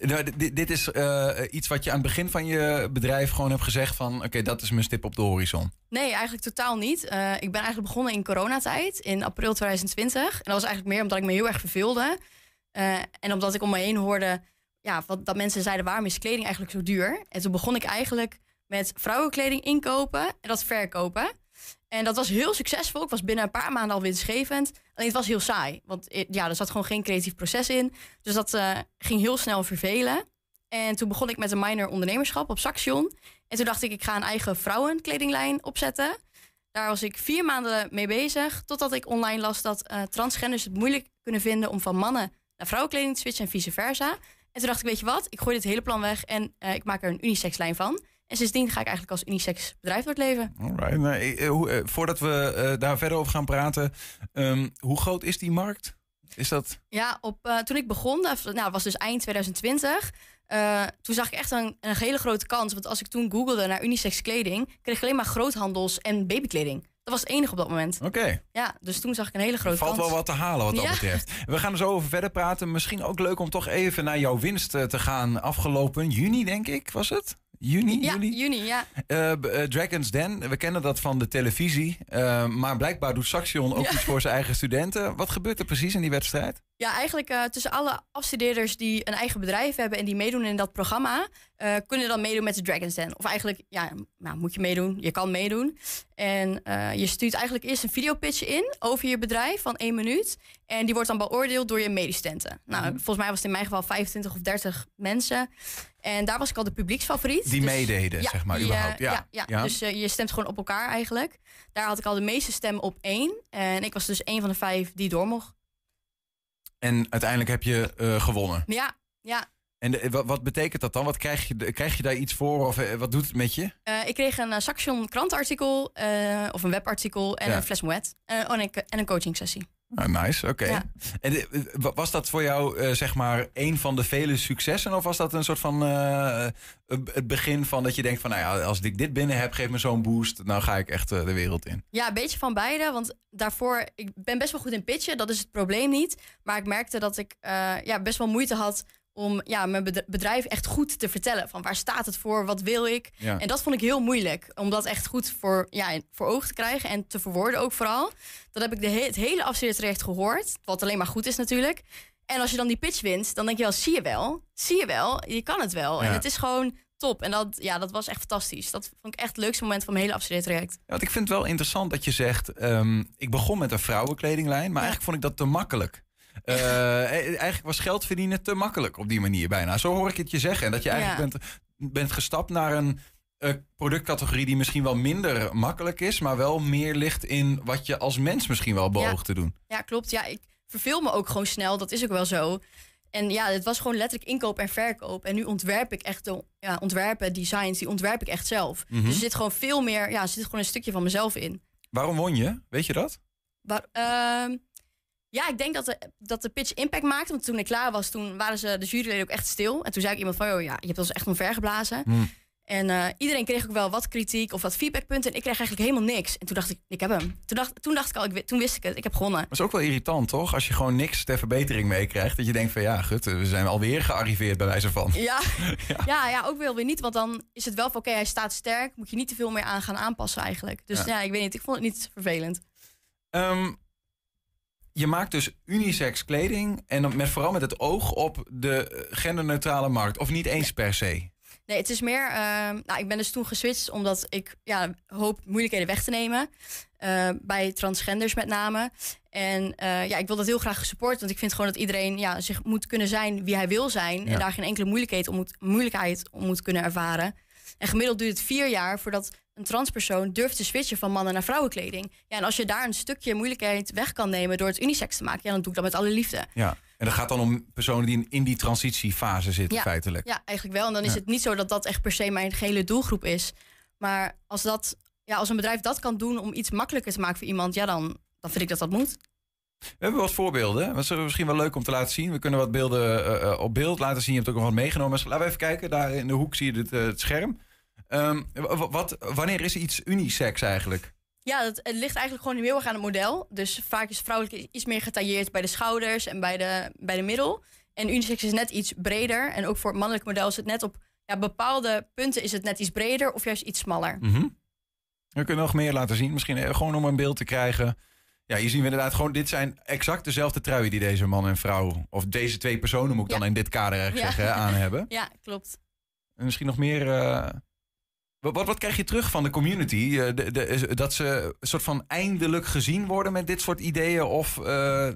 Nou, dit- is eh, iets wat je aan het begin van je bedrijf gewoon hebt gezegd van... oké, dat is mijn stip op de horizon. Nee, eigenlijk totaal niet. Eh, ik ben eigenlijk begonnen in coronatijd, in april 2020. En dat was eigenlijk meer omdat ik me heel erg verveelde. Eh, en omdat ik om me heen hoorde ja, wat, dat mensen zeiden... waarom is kleding eigenlijk zo duur? En toen begon ik eigenlijk met vrouwenkleding inkopen en dat verkopen. En dat was heel succesvol. Ik was binnen een paar maanden al winstgevend. Alleen het was heel saai. Want ja, er zat gewoon geen creatief proces in. Dus dat eh, ging heel snel vervelen. En toen begon ik met een minor ondernemerschap op Saxion. En toen dacht ik, ik ga een eigen vrouwenkledinglijn opzetten. Daar was ik vier maanden mee bezig. Totdat ik online las dat eh, transgenders het moeilijk kunnen vinden... om van mannen naar vrouwenkleding te switchen en vice versa. En toen dacht ik, weet je wat? Ik gooi dit hele plan weg en eh, ik maak er een unisexlijn van. En sindsdien ga ik eigenlijk als unisex bedrijf door het leven. Alright. Nou, eh, hoe, eh, voordat we eh, daar verder over gaan praten... ehm, hoe groot is die markt? Is dat... Ja, op, eh, toen ik begon, nou, was dus eind 2020. eh, toen zag ik echt een, een hele grote kans. Want als ik toen googelde naar unisex kleding, kreeg ik alleen maar groothandels en babykleding. Dat was het enige op dat moment. Oké. Ja, dus toen zag ik een hele grote Valt kans. wel wat te halen wat dat Ja. betreft. We gaan er zo over verder praten. Misschien ook leuk om toch even naar jouw winst eh, te gaan. Afgelopen juni, denk ik, was het? Juni? Ja, juli? juni, ja. Eh, eh, Dragon's Den, we kennen dat van de televisie. Eh, maar blijkbaar doet Saxion ook Ja. iets voor zijn eigen studenten. Wat gebeurt er precies in die wedstrijd? Ja, eigenlijk tussen alle afstudeerders die een eigen bedrijf hebben en die meedoen in dat programma, kunnen dan meedoen met de Dragon's Den. Of eigenlijk, ja, nou, moet je meedoen. Je kan meedoen. En je stuurt eigenlijk eerst een videopitch in over je bedrijf van één minuut. En die wordt dan beoordeeld door je medestudenten. Nou, Mhm. volgens mij was het in mijn geval 25 of 30 mensen. En daar was ik al de publieksfavoriet. Die Dus- meededen, zeg maar, die, eh, überhaupt. Ja, ja, ja. ja. dus eh, je stemt gewoon op elkaar eigenlijk. Daar had ik al de meeste stemmen op één. En ik was dus één van de vijf die door mocht. En uiteindelijk heb je eh, gewonnen. Ja, ja. En de- wat, wat betekent dat dan? Wat krijg, je, krijg je daar iets voor? Of wat doet het met je? Ik kreeg een Saxion krantartikel of een webartikel en een fles moet. Oh, en, een, en een coaching Ah, nice, oké. Ja. En eh, wa- was dat voor jou eh, zeg maar een van de vele successen? Of was dat een soort van eh, eh, het begin van dat je denkt van... nou ja, als ik dit binnen heb, geef me zo'n boost. Nou ga ik echt eh, de wereld in. Ja, een beetje van beide. Want daarvoor, ik ben best wel goed in pitchen. Dat is het probleem niet. Maar ik merkte dat ik eh, ja, best wel moeite had om ja, mijn bedr- bedrijf echt goed te vertellen. Van waar staat het voor, wat wil ik? Ja. En dat vond ik heel moeilijk. Om dat echt goed voor, ja, voor ogen te krijgen en te verwoorden ook vooral. Dat heb ik de he- het hele afstudeertraject gehoord. Wat alleen maar goed is natuurlijk. En als je dan die pitch wint, dan denk je wel, zie je wel. Zie je wel, je kan het wel. Ja. En het is gewoon top. En dat, ja, dat was echt fantastisch. Dat vond ik echt het leukste moment van mijn hele afstudeertraject. Ja, want ik vind het wel interessant dat je zegt... ehm, ik begon met een vrouwenkledinglijn, maar eigenlijk vond ik dat te makkelijk. Eh, eh, eigenlijk was geld verdienen te makkelijk op die manier bijna. Zo hoor ik het je zeggen. En dat je eigenlijk Ja. bent, bent gestapt naar een eh, productcategorie die misschien wel minder makkelijk is... maar wel meer ligt in wat je als mens misschien wel beoogt te doen. Ja, klopt. Ja, ik verveel me ook gewoon snel. Dat is ook wel zo. En ja, het was gewoon letterlijk inkoop en verkoop. En nu ontwerp ik echt de ja, ontwerpen, designs, die ontwerp ik echt zelf. Mhm. Dus er zit gewoon veel meer, ja, er zit gewoon een stukje van mezelf in. Waarom won je? Weet je dat? Maar, ehm, ja, ik denk dat de, dat de pitch impact maakte. Want toen ik klaar was, toen waren ze de juryleden ook echt stil. En toen zei ik iemand van, oh ja, je hebt ons echt omvergeblazen. Hmm. En eh, iedereen kreeg ook wel wat kritiek of wat feedbackpunten. En ik kreeg eigenlijk helemaal niks. En toen dacht ik, ik heb hem. Toen dacht, toen dacht ik al, ik, toen wist ik het, ik heb gewonnen. Dat is ook wel irritant, toch? Als je gewoon niks ter verbetering meekrijgt. Dat je denkt van ja, gut, we zijn alweer gearriveerd bij wijze van. (laughs) Ja, ja. ja, ook wel weer niet. Want dan is het wel van, oké, hij staat sterk. Moet je niet te veel meer aan gaan aanpassen eigenlijk. Dus Ja. ja. ik weet niet, ik vond het niet vervelend. Ehm, je maakt dus unisex kleding en dan met, vooral met het oog op de eh, genderneutrale markt. Of niet eens per se. Nee, het is meer. ehm, nou, ik ben dus toen geswitcht omdat ik ja, hoop moeilijkheden weg te nemen. eh, bij transgenders met name. En eh, ja, ik wil dat heel graag gesupport. Want ik vind gewoon dat iedereen ja, zich moet kunnen zijn wie hij wil zijn. Ja. En daar geen enkele moeilijkheid om moet, moeilijkheid om moet kunnen ervaren. En gemiddeld duurt het vier jaar voordat een transpersoon durft te switchen van mannen naar vrouwenkleding. Ja, en als je daar een stukje moeilijkheid weg kan nemen door het unisex te maken, ja, dan doe ik dat met alle liefde. Ja. En dat gaat dan om personen die in, die transitiefase zitten, ja, feitelijk. Ja, eigenlijk wel. En dan is Ja. het niet zo dat dat echt per se mijn gehele doelgroep is. Maar als, dat, ja, als een bedrijf dat kan doen om iets makkelijker te maken voor iemand, ja, dan, dan vind ik dat dat moet. We hebben wat voorbeelden. Dat is misschien wel leuk om te laten zien. We kunnen wat beelden eh, eh, op beeld laten zien. Je hebt ook nog wat meegenomen. Dus laten we even kijken. Daar in de hoek zie je het, eh, het scherm. Ehm, wa- wat, wanneer is iets unisex eigenlijk? Ja, dat, het ligt eigenlijk gewoon heel erg aan het model. Dus vaak is vrouwelijk iets meer getailleerd bij de schouders en bij de, bij de middel. En unisex is net iets breder. En ook voor het mannelijk model is het net op ja, bepaalde punten is het net iets breder of juist iets smaller. Mhm. We kunnen nog meer laten zien. Misschien gewoon om een beeld te krijgen. Ja, hier zien we inderdaad gewoon... Dit zijn exact dezelfde truien die deze man en vrouw... of deze twee personen, moet ik dan in dit kader eigenlijk Ja. zeggen, aan hebben. Ja, klopt. En misschien nog meer... eh, wat, wat, wat krijg je terug van de community? Eh, de, de, dat ze een soort van eindelijk gezien worden met dit soort ideeën? Of eh,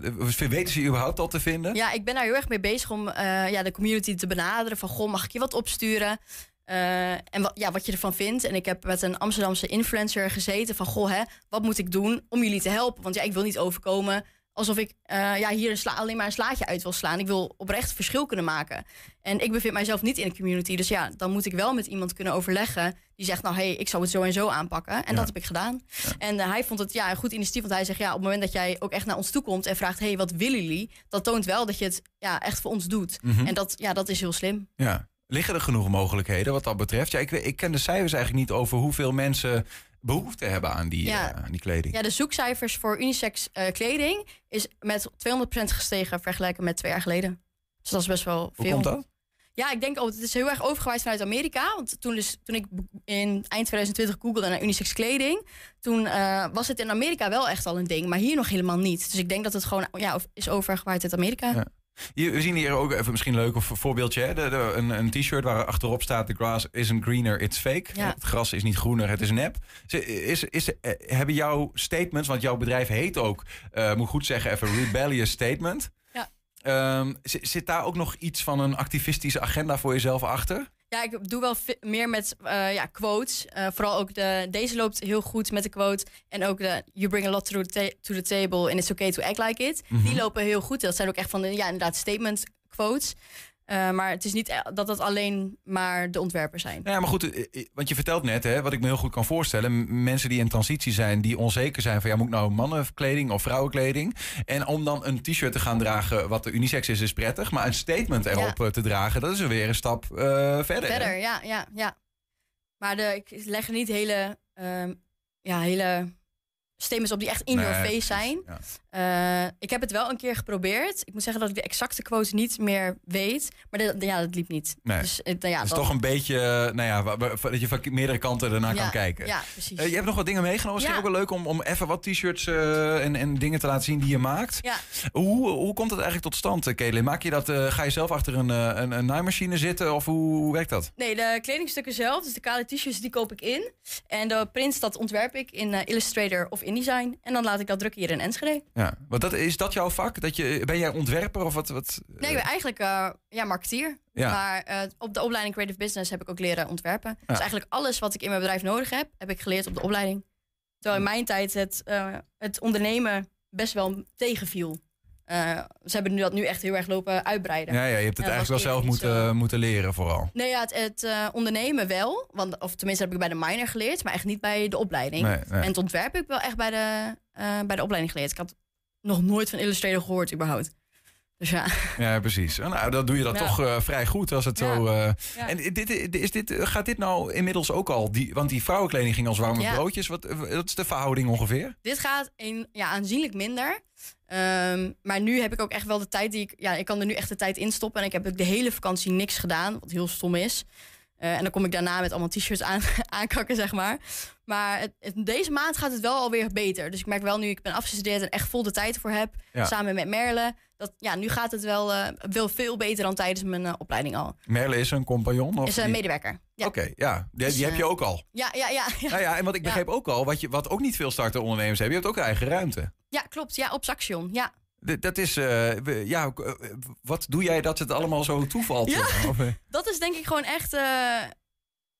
weten ze überhaupt al te vinden? Ja, ik ben daar heel erg mee bezig om ja, de community te benaderen. Van, goh, mag ik je wat opsturen? Eh, en wat, ja, wat je ervan vindt. En ik heb met een Amsterdamse influencer gezeten van... goh, hè, wat moet ik doen om jullie te helpen? Want ja, ik wil niet overkomen alsof ik eh, ja, hier een sla, alleen maar een slaatje uit wil slaan. Ik wil oprecht verschil kunnen maken. En ik bevind mijzelf niet in de community. Dus ja, dan moet ik wel met iemand kunnen overleggen... die zegt, nou, hé, hey, ik zou het zo en zo aanpakken. En Ja. dat heb ik gedaan. En eh, hij vond het ja, een goed initiatief. Want hij zegt, ja, op het moment dat jij ook echt naar ons toe komt... en vraagt, hé, hey, wat willen jullie? Dat toont wel dat je het ja, echt voor ons doet. Mhm. En dat, ja, dat is heel slim. Ja. Liggen er genoeg mogelijkheden wat dat betreft? Ja, ik, ik ken de cijfers eigenlijk niet over hoeveel mensen behoefte hebben aan die, Ja. eh, aan die kleding. Ja, de zoekcijfers voor unisex eh, kleding is met 200% gestegen vergeleken met twee jaar geleden. Dus dat is best wel veel. Hoe komt dat? Ja, ik denk, oh, het is heel erg overgewaaid vanuit Amerika. Want toen, dus, toen ik in eind 2020 googelde naar unisex kleding... toen eh, was het in Amerika wel echt al een ding, maar hier nog helemaal niet. Dus ik denk dat het gewoon ja, is overgewaaid uit Amerika. Ja. We zien hier ook even misschien een leuk of- voorbeeldje. Hè? De, de- een, een t-shirt waar achterop staat... The grass isn't greener, it's fake. Ja. Het gras is niet groener, het is nep. Is, is, eh, hebben jouw statements, want jouw bedrijf heet ook... eh, moet ik goed zeggen, even rebellious statement. Ja. Ehm, zi- zit daar ook nog iets van een activistische agenda voor jezelf achter? Ja, ik doe wel meer met eh, ja, quotes. Eh, vooral ook de, deze loopt heel goed met de quote. En ook de You bring a lot to the, ta- to the table and it's okay to act like it. Mhm. Die lopen heel goed. Dat zijn ook echt van de, ja, inderdaad statement quotes. Eh, maar het is niet dat het alleen maar de ontwerpers zijn. Ja, maar goed, eh, eh, want je vertelt net, hè, wat ik me heel goed kan voorstellen. Mensen die in transitie zijn, die onzeker zijn van ja, moet ik nou mannenkleding of vrouwenkleding? En om dan een t-shirt te gaan dragen wat de unisex is, is prettig. Maar een statement erop te dragen, dat is er weer een stap verder. hè? Verder, ja, ja, ja. Maar de, ik leg er niet hele, ehm, ja, hele systeem is op die echt in your Nee, face precies, zijn. ja. Eh, ik heb het wel een keer geprobeerd. Ik moet zeggen dat ik de exacte quote niet meer weet. Maar dat, ja, dat liep niet. Nee. Dus, eh, nou ja, Het is toch een beetje, eh, nou ja, dat je van meerdere kanten ernaar Ja, kan kijken. ja, precies. Je hebt nog wat dingen meegenomen. Misschien ook wel leuk om, om even wat t-shirts en, en dingen te laten zien die je maakt. Ja. Hoe, hoe komt dat eigenlijk tot stand, Kelly? Maak je dat, ga je zelf achter een, een, een naaimachine zitten of hoe, hoe werkt dat? Nee, de kledingstukken zelf, dus de kale t-shirts, die koop ik in. En de prints, dat ontwerp ik in Illustrator of InDesign. En dan laat ik dat drukken hier in Enschede. Ja, want dat, is dat jouw vak? Dat je, ben jij ontwerper of wat? wat Nee, ik ben eigenlijk eh, ja, marketeer. Ja. Maar eh, op de opleiding Creative Business heb ik ook leren ontwerpen. Ja. Dus eigenlijk alles wat ik in mijn bedrijf nodig heb, heb ik geleerd op de opleiding. Terwijl in mijn tijd het, eh, het ondernemen best wel tegenviel. Eh, ze hebben nu dat nu echt heel erg lopen uitbreiden. ja, ja, je hebt het eigenlijk wel zelf moeten, zo. moeten leren vooral. Nee, ja, het, het eh, ondernemen wel. Want, of tenminste heb ik bij de minor geleerd, maar echt niet bij de opleiding. Nee, nee. En het ontwerp heb ik wel echt bij de, eh, bij de opleiding geleerd. Ik had nog nooit van Illustrator gehoord überhaupt. Dus ja. Ja, precies. Nou, dan doe je dat Ja. toch eh, vrij goed als het Ja. zo... eh, Ja. En dit, is dit, gaat dit nou inmiddels ook al... Die, want die vrouwenkleding ging als warme broodjes. Wat, eh, wat is de verhouding ongeveer? Dit gaat een, ja, aanzienlijk minder. Ehm, maar nu heb ik ook echt wel de tijd die ik... Ja, ik kan er nu echt de tijd in stoppen. En ik heb ook de hele vakantie niks gedaan, wat heel stom is. Eh, en dan kom ik daarna met allemaal t-shirts aan, (laughs) aankakken, zeg maar. Maar het, het- deze maand gaat het wel alweer beter. Dus ik merk wel nu ik ben afgestudeerd en echt vol de tijd voor heb. Ja. Samen met Merle. Dat, ja, nu gaat het wel, eh, wel veel beter dan tijdens mijn eh, opleiding al. Merle is een compagnon? Of Is een die- medewerker. Ja. Oké, ja. Die, Dus, heb je ook al. Ja, ja, ja. Ja, Nou ja, en wat ik begreep ook al, wat, je, wat ook niet veel starterondernemers hebben, je hebt ook eigen ruimte. ja klopt. Ja, op Saxion. Ja. Dat is, eh, ja, eh, wat doe jij dat het allemaal zo toevalt? Ja. Eh, (laughs) Dat is denk ik gewoon echt.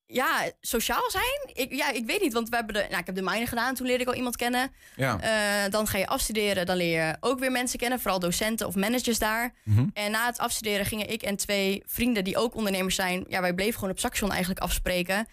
ja, sociaal zijn. Ik, ja, ik weet niet, want we hebben de, nou, ik heb de minor gedaan. Toen leerde ik al iemand kennen. Ja. Dan ga je afstuderen. Dan leer je ook weer mensen kennen. Vooral docenten of managers daar. Mhm. En na het afstuderen gingen ik en twee vrienden die ook ondernemers zijn. Ja, wij bleven gewoon op Saxion eigenlijk afspreken.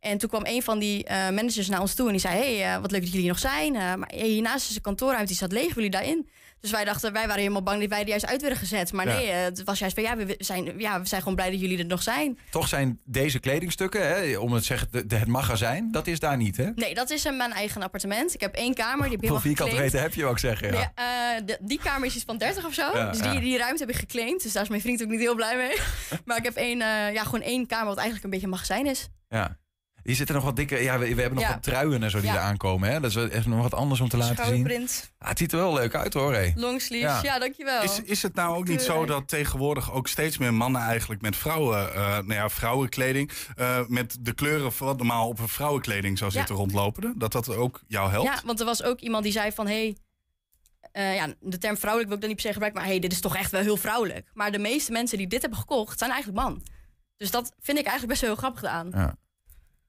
En toen kwam een van die managers naar ons toe en die zei: Hey, wat leuk dat jullie hier nog zijn. Maar hiernaast is een kantoorruimte, die staat leeg, willen jullie daarin? Dus wij dachten, wij waren helemaal bang dat wij er juist uit werden gezet. Maar Ja. nee, eh, het was juist van ja we, zijn, ja, we zijn gewoon blij dat jullie er nog zijn. Toch zijn deze kledingstukken, hè, om het te zeggen, de, de- het magazijn, dat is daar niet, hè? Nee, dat is in mijn eigen appartement. Ik heb één kamer, die heb Hoeveel vierkante meter heb je, ik zeggen? Ja. Nee, eh, de- die kamer is iets van 30 of zo. Ja, dus die, die ruimte heb ik geclaimd. Dus daar is mijn vriend ook niet heel blij mee. (laughs) maar ik heb één, eh, ja, gewoon één kamer wat eigenlijk een beetje een magazijn is. Ja. Hier zitten nog wat dikke, ja, we, we hebben nog Ja. wat truien en zo die Ja. er aankomen, hè? Dat is echt nog wat anders om te laten zien. Schouderprint, Ah, het ziet er wel leuk uit, hoor. Hé. longsleeves. Ja. Ja, dankjewel. Is, is het nou ook niet zo dat tegenwoordig ook steeds meer mannen eigenlijk met vrouwen, eh, nou ja, vrouwenkleding, eh, met de kleuren van wat normaal op een vrouwenkleding zou Ja. zitten rondlopen? Dat dat ook jou helpt? Ja, want er was ook iemand die zei van... Hey, eh, ja, de term vrouwelijk wil ik dan niet per se gebruiken... maar hey, dit is toch echt wel heel vrouwelijk. Maar de meeste mensen die dit hebben gekocht, zijn eigenlijk man. Dus dat vind ik eigenlijk best wel heel grappig aan. Ja.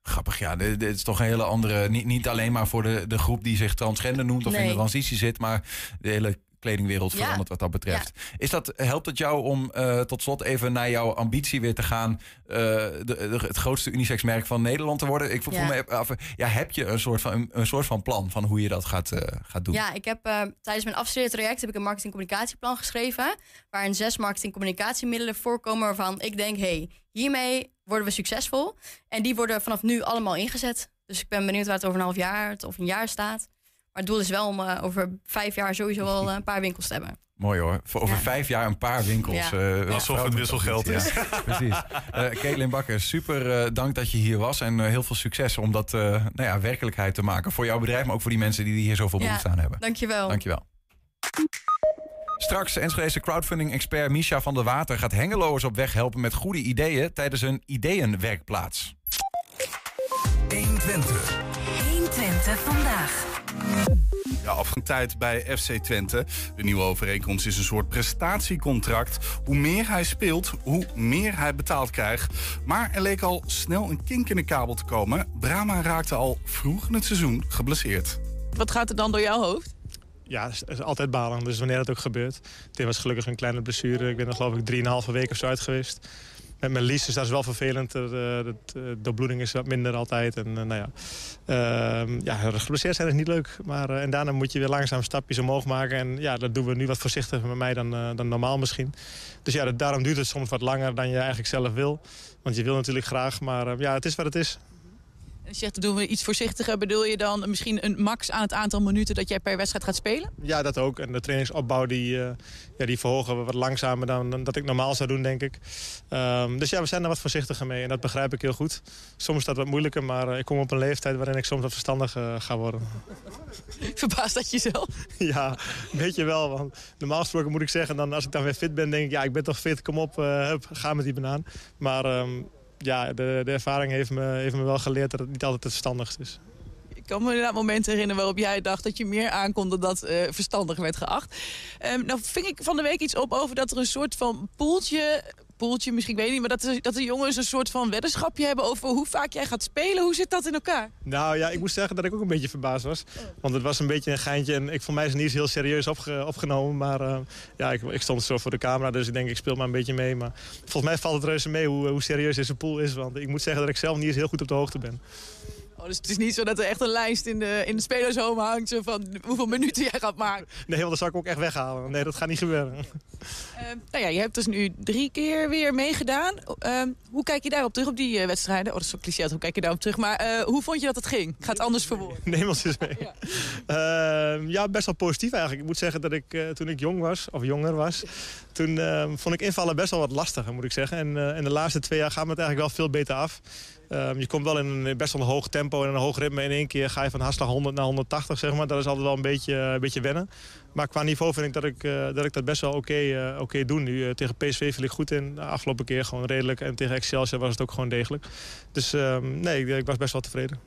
Grappig, ja. Dit, dit is toch een hele andere... Niet, niet alleen maar voor de, de groep die zich transgender noemt... of in de transitie zit, maar de hele kledingwereld Ja. verandert wat dat betreft. Is dat, helpt het jou om eh, tot slot even naar jouw ambitie weer te gaan... eh, de, de- het grootste unisexmerk van Nederland te worden? Ik voel Ja. me af, ja, heb je een soort, van, een, een soort van plan van hoe je dat gaat, eh, gaat doen? Ja, ik heb tijdens mijn afstudeertraject heb ik een marketing-communicatieplan geschreven. Waarin zes marketing-communicatiemiddelen voorkomen waarvan ik denk, hey, hiermee worden we succesvol. En die worden vanaf nu allemaal ingezet. Dus ik ben benieuwd waar het over een half jaar of een jaar staat. Maar het doel is wel om eh, over vijf jaar sowieso wel (laughs) eh, een paar winkels te hebben. Mooi hoor. Voor over vijf jaar een paar winkels. Ja. eh, Alsof het wisselgeld is. Ja, (laughs) precies. Eh Caitlin Bakker, super eh, dank dat je hier was. En heel veel succes om dat eh, nou ja, werkelijkheid te maken. Voor jouw bedrijf, maar ook voor die mensen die hier zoveel behoefte aan hebben. Dankjewel. Dankjewel. Straks Enschedese crowdfunding-expert Misha van der Water... gaat hengeloers op weg helpen met goede ideeën... tijdens een ideeënwerkplaats. 120. 120 vandaag. Ja, af een tijd bij FC Twente. De nieuwe overeenkomst is een soort prestatiecontract. Hoe meer hij speelt, hoe meer hij betaald krijgt. Maar er leek al snel een kink in de kabel te komen. Brahma raakte al vroeg in het seizoen geblesseerd. Wat gaat er dan door jouw hoofd? Ja, het is, altijd balen. Dus wanneer dat ook gebeurt. Dit was gelukkig een kleine blessure. Ik ben er geloof ik 3,5 week of zo uit geweest. Met mijn lies, dus dat is wel vervelend. De, de, de doorbloeding is wat minder altijd. En eh, nou ja, Ehm, ja, geblesseerd zijn is niet leuk. Maar, eh, en daarna moet je weer langzaam stapjes omhoog maken. En ja, dat doen we nu wat voorzichtiger met mij dan, eh, dan normaal misschien. Dus ja, dat- daarom duurt het soms wat langer dan je eigenlijk zelf wil. Want je wil natuurlijk graag, maar eh, ja, het is wat het is. En je zegt, doen we iets voorzichtiger. Bedoel je dan misschien een max aan het aantal minuten dat jij per wedstrijd gaat spelen? Ja, dat ook. En de trainingsopbouw die, eh, ja, die verhogen we wat langzamer dan, dan dat ik normaal zou doen, denk ik. Ehm, dus ja, we zijn er wat voorzichtiger mee. En dat begrijp ik heel goed. Soms is dat wat moeilijker, maar eh, ik kom op een leeftijd waarin ik soms wat verstandig eh, ga worden. (laughs) Verbaast dat jezelf? (laughs) ja, een beetje wel. Want normaal gesproken moet ik zeggen, dan, als ik dan weer fit ben, denk ik... ja, ik ben toch fit, kom op, hup, ga met die banaan. Maar ehm, ja, de, de ervaring heeft me, heeft me wel geleerd dat het niet altijd het verstandigst is. Ik kan me inderdaad momenten herinneren waarop jij dacht dat je meer aankon dan dat uh, verstandig werd geacht. Um, nou ving ik van de week iets op over dat er een soort van poeltje poeltje misschien, ik weet niet... maar dat, de, dat de jongens een soort van weddenschapje hebben over hoe vaak jij gaat spelen. Hoe zit dat in elkaar? Nou ja, ik moet zeggen dat ik ook een beetje verbaasd was. Want het was een beetje een geintje en ik, voor mij is het niet heel serieus opge, opgenomen. Maar uh, ja, ik, ik, stond zo voor de camera, dus ik denk ik speel maar een beetje mee. Maar volgens mij valt het reuze mee hoe, hoe serieus deze pool is. Want ik moet zeggen dat ik zelf niet eens heel goed op de hoogte ben. Oh, dus het is niet zo dat er echt een lijst in de, in de spelershome hangt... Van hoeveel minuten jij gaat maken. Nee, want dat zou ik ook echt weghalen. Nee, dat gaat niet gebeuren. Uh, nou ja, je hebt dus nu drie keer weer meegedaan. Uh, hoe kijk je daarop terug, op die uh, wedstrijden? Oh, dat is zo cliché, hoe kijk je daarop terug? Maar uh, hoe vond je dat het ging? Ik ga het anders verwoorden. Neem ons eens mee. Ja. Ehm, ja. best wel positief eigenlijk. Ik moet zeggen dat ik toen ik jong was, of jonger was... toen ehm, vond ik invallen best wel wat lastiger, moet ik zeggen. En in de laatste twee jaar gaat me het eigenlijk wel veel beter af. Um, je komt wel in een best wel een hoog tempo en een hoog ritme. In één keer ga je van hartslag 100 naar 180, zeg maar. Dat is altijd wel een beetje, een beetje wennen. Maar qua niveau vind ik dat ik, uh, dat, ik dat best wel oké uh, okay doe nu. Tegen PSV viel ik goed in. De afgelopen keer gewoon redelijk. En tegen Excelsior was het ook gewoon degelijk. Dus um, nee, ik, was best wel tevreden.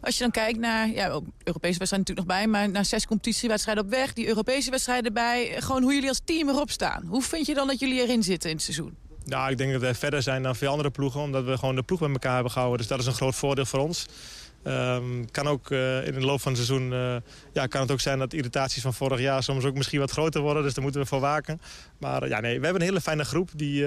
Als je dan kijkt naar, ja, Europese wedstrijden natuurlijk nog bij... maar naar zes competitiewedstrijden op weg, die Europese wedstrijden erbij... gewoon hoe jullie als team erop staan. Hoe vind je dan dat jullie erin zitten in het seizoen? Nou, ik denk dat wij verder zijn dan veel andere ploegen... omdat we gewoon de ploeg bij elkaar hebben gehouden. Dus dat is een groot voordeel voor ons. Um, kan ook uh, in de loop van het seizoen uh, ja, kan het ook zijn dat irritaties van vorig jaar soms ook misschien wat groter worden. Dus daar moeten we voor waken. Maar uh, ja, nee, we hebben een hele fijne groep die,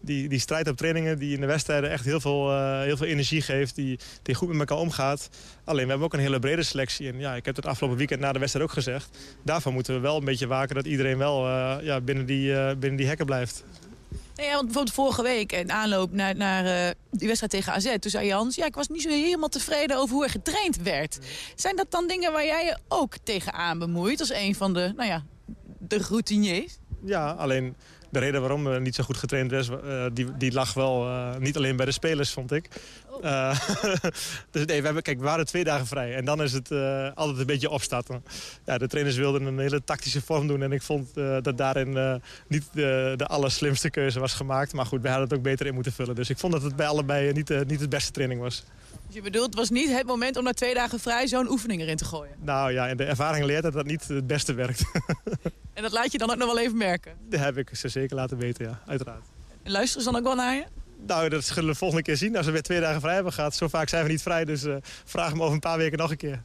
die, die strijdt op trainingen. Die in de wedstrijden echt heel veel, heel veel energie geeft. Die, die goed met elkaar omgaat. Alleen we hebben ook een hele brede selectie. En ja, ik heb het afgelopen weekend na de wedstrijd ook gezegd. Daarvan moeten we wel een beetje waken dat iedereen wel ja, binnen, die, binnen die hekken blijft. Nee, want bijvoorbeeld vorige week in aanloop naar, naar uh, die wedstrijd tegen AZ... toen zei Jans, ja, ik was niet zo helemaal tevreden over hoe er getraind werd. Zijn dat dan dingen waar jij je ook tegenaan bemoeit... als een van de, nou ja, de routiniers? Ja, alleen de reden waarom er niet zo goed getraind was, uh, die, die lag wel uh, niet alleen bij de spelers, vond ik. Uh, (laughs) dus nee, we, hebben, kijk, we waren twee dagen vrij. En dan is het altijd een beetje opstarten. Ja, de trainers wilden een hele tactische vorm doen. En ik vond dat daarin niet de, de allerslimste keuze was gemaakt. Maar goed, wij hadden het ook beter in moeten vullen. Dus ik vond dat het bij allebei niet, niet de beste training was. Dus je bedoelt, het was niet het moment om na twee dagen vrij zo'n oefening erin te gooien? Nou ja, en de ervaring leert dat dat niet het beste werkt. en dat laat je dan ook nog wel even merken? Dat heb ik ze zeker laten weten, ja, uiteraard. En luisteren ze dan ook wel naar je? Nou, dat zullen we de volgende keer zien. Als we weer twee dagen vrij hebben gehad. Zo vaak zijn we niet vrij, dus uh, vraag me over een paar weken nog een keer.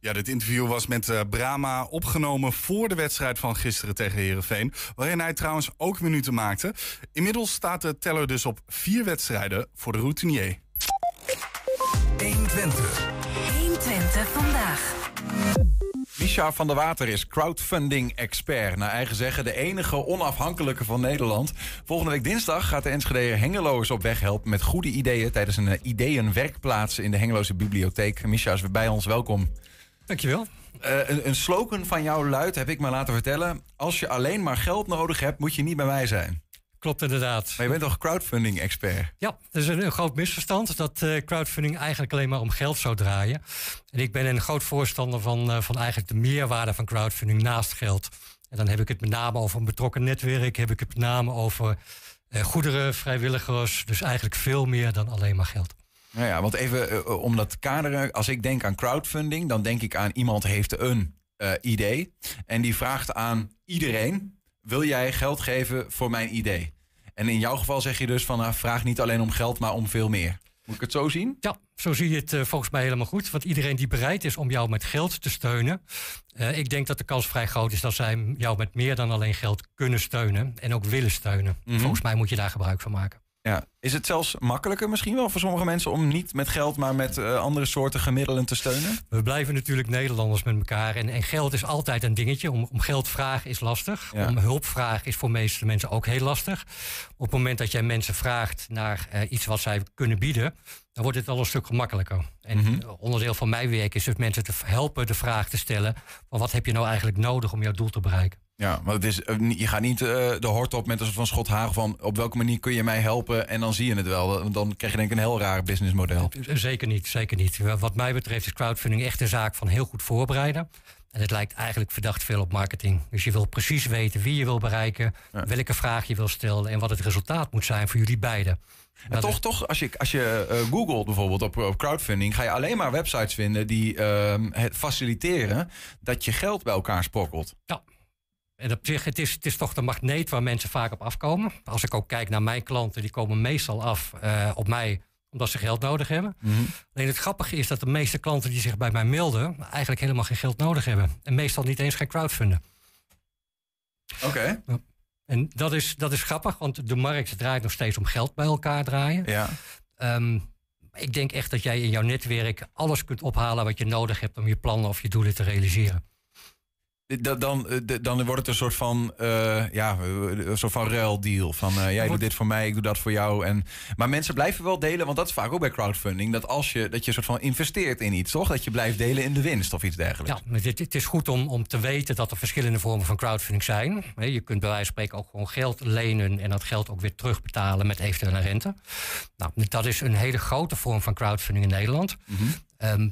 Ja, dit interview was met uh, Brama opgenomen voor de wedstrijd van gisteren tegen Herenveen, waarin hij trouwens ook minuten maakte. Inmiddels staat de teller dus op vier wedstrijden voor de routinier. 120. 120 vandaag. Misha van der Water is crowdfunding-expert. Naar eigen zeggen de enige onafhankelijke van Nederland. Volgende week dinsdag gaat de Enschede Hengeloers op weg helpen... met goede ideeën tijdens een ideeënwerkplaats in de Hengeloze Bibliotheek. Misha is weer bij ons, welkom. Dankjewel. Uh, een, een slogan van jou luidt, heb ik me laten vertellen... als je alleen maar geld nodig hebt, moet je niet bij mij zijn. Klopt inderdaad. Maar je bent toch crowdfunding-expert? Ja, dat is een, een groot misverstand dat uh, crowdfunding eigenlijk alleen maar om geld zou draaien. En ik ben een groot voorstander van, uh, van eigenlijk de meerwaarde van crowdfunding naast geld. En dan heb ik het met name over een betrokken netwerk, heb ik het met name over uh, goederen, vrijwilligers. Dus eigenlijk veel meer dan alleen maar geld. Nou ja, want even om dat kaderen. Als ik denk aan crowdfunding, dan denk ik aan iemand heeft een idee. En die vraagt aan iedereen: wil jij geld geven voor mijn idee? En in jouw geval zeg je dus van, nou, vraag niet alleen om geld, maar om veel meer. Moet ik het zo zien? Ja, zo zie je het uh, volgens mij helemaal goed. Want iedereen die bereid is om jou met geld te steunen. Uh, ik denk dat de kans vrij groot is dat zij jou met meer dan alleen geld kunnen steunen. En ook willen steunen. Mm -hmm. Volgens mij moet je daar gebruik van maken. Ja. Is het zelfs makkelijker misschien wel voor sommige mensen om niet met geld, maar met eh, andere soorten gemiddelen te steunen? We blijven natuurlijk Nederlanders met elkaar. En, en geld is altijd een dingetje. Om, om geld vragen is lastig. Ja. Om hulp vragen is voor meeste mensen ook heel lastig. Op het moment dat jij mensen vraagt naar eh, iets wat zij kunnen bieden, dan wordt het al een stuk gemakkelijker. En Mhm. onderdeel van mijn werk is dus mensen te helpen de vraag te stellen: van wat heb je nou eigenlijk nodig om jouw doel te bereiken? Ja, want het is, eh, je gaat niet eh, de hort op met een soort van schot hagel van op welke manier kun je mij helpen en dan zie je het wel. Dan krijg je denk ik een heel raar businessmodel. Zeker niet, zeker niet. Wat mij betreft is crowdfunding echt een zaak van heel goed voorbereiden. En het lijkt eigenlijk verdacht veel op marketing. Dus je wil precies weten wie je wil bereiken, welke vraag je wil stellen en wat het resultaat moet zijn voor jullie beiden. En toch, toch als je, als je eh, googelt bijvoorbeeld op, op crowdfunding, ga je alleen maar websites vinden die ehm, het faciliteren dat je geld bij elkaar sprokkelt. Ja. En op zich, het is, het is toch de magneet waar mensen vaak op afkomen. Als ik ook kijk naar mijn klanten, die komen meestal af eh, op mij omdat ze geld nodig hebben. Alleen het grappige is dat de meeste klanten die zich bij mij melden, eigenlijk helemaal geen geld nodig hebben. En meestal niet eens gaan crowdfunden. Oké. En dat is, dat is grappig, want de markt draait nog steeds om geld bij elkaar draaien. Ja. Ehm, ik denk echt dat jij in jouw netwerk alles kunt ophalen wat je nodig hebt om je plannen of je doelen te realiseren. Dan, dan, eh, de- dan wordt het een soort van, eh, ja, een soort van ruildeal. Van eh, jij doet dit voor mij, ik doe dat voor jou. En, maar mensen blijven wel delen, want dat is vaak ook bij crowdfunding. Dat als je, dat je soort van investeert in iets, toch? Dat je blijft delen in de winst of iets dergelijks. Ja, maar het, het is goed om, om te weten dat er verschillende vormen van crowdfunding zijn. Je kunt bij wijze van spreken ook gewoon geld lenen en dat geld ook weer terugbetalen met eventuele rente. Nou, dat is een hele grote vorm van crowdfunding in Nederland. Ehm,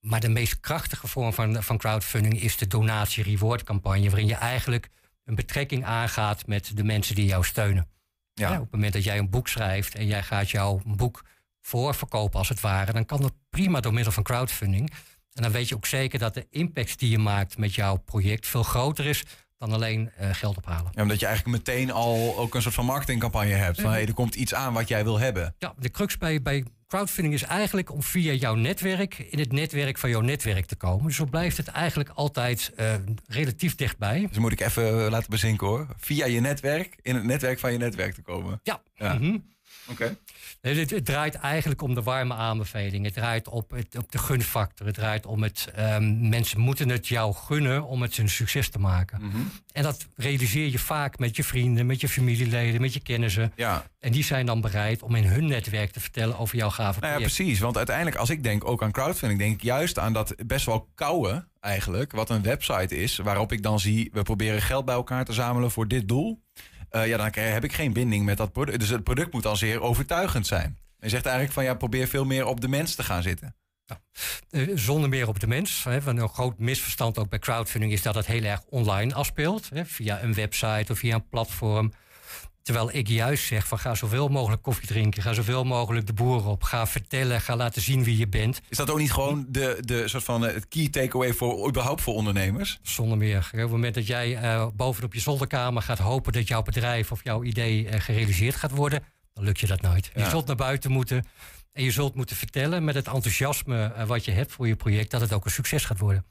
maar de meest krachtige vorm van, van crowdfunding is de donatie-reward campagne, waarin je eigenlijk een betrekking aangaat met de mensen die jou steunen. Ja. op het moment dat jij een boek schrijft en jij gaat jouw boek voorverkopen als het ware, dan kan dat prima door middel van crowdfunding. En dan weet je ook zeker dat de impact die je maakt met jouw project veel groter is dan alleen eh, geld ophalen. Ja, omdat je eigenlijk meteen al ook een soort van marketingcampagne hebt. Van hey, er komt iets aan wat jij wil hebben. Ja, de crux bij, bij crowdfunding is eigenlijk om via jouw netwerk in het netwerk van jouw netwerk te komen. Dus zo blijft het eigenlijk altijd eh, relatief dichtbij. Dus moet ik even eh, laten bezinken hoor. Via je netwerk, in het netwerk van je netwerk te komen. Ja. Ja. Mhm. Oké. Het, het draait eigenlijk om de warme aanbeveling. Het draait op, het, op de gunfactor. Het draait om het. ehm, mensen moeten het jou gunnen om het een succes te maken. Mhm. En dat realiseer je vaak met je vrienden, met je familieleden, met je kennissen. Ja. En die zijn dan bereid om in hun netwerk te vertellen over jouw gave Nou ja, precies. Want uiteindelijk, als ik denk ook aan crowdfunding, denk ik juist aan dat best wel koude eigenlijk, wat een website is, waarop ik dan zie, we proberen geld bij elkaar te zamelen voor dit doel. Eh, ja, dan heb ik geen binding met dat product. Dus het product moet dan zeer overtuigend zijn. Je zegt eigenlijk van ja, probeer veel meer op de mens te gaan zitten. Eh, zonder meer op de mens. Hè. Een groot misverstand ook bij crowdfunding is dat het heel erg online afspeelt. Hè, via een website of via een platform. Terwijl ik juist zeg van ga zoveel mogelijk koffie drinken. Ga zoveel mogelijk de boeren op. Ga vertellen, ga laten zien wie je bent. Is dat ook niet gewoon de, de soort van eh, het key takeaway voor überhaupt voor ondernemers? Zonder meer. Op het moment dat jij eh, bovenop je zolderkamer gaat hopen dat jouw bedrijf of jouw idee eh, gerealiseerd gaat worden, dan lukt je dat nooit. Je zult naar buiten moeten en je zult moeten vertellen met het enthousiasme wat je hebt voor je project dat het ook een succes gaat worden.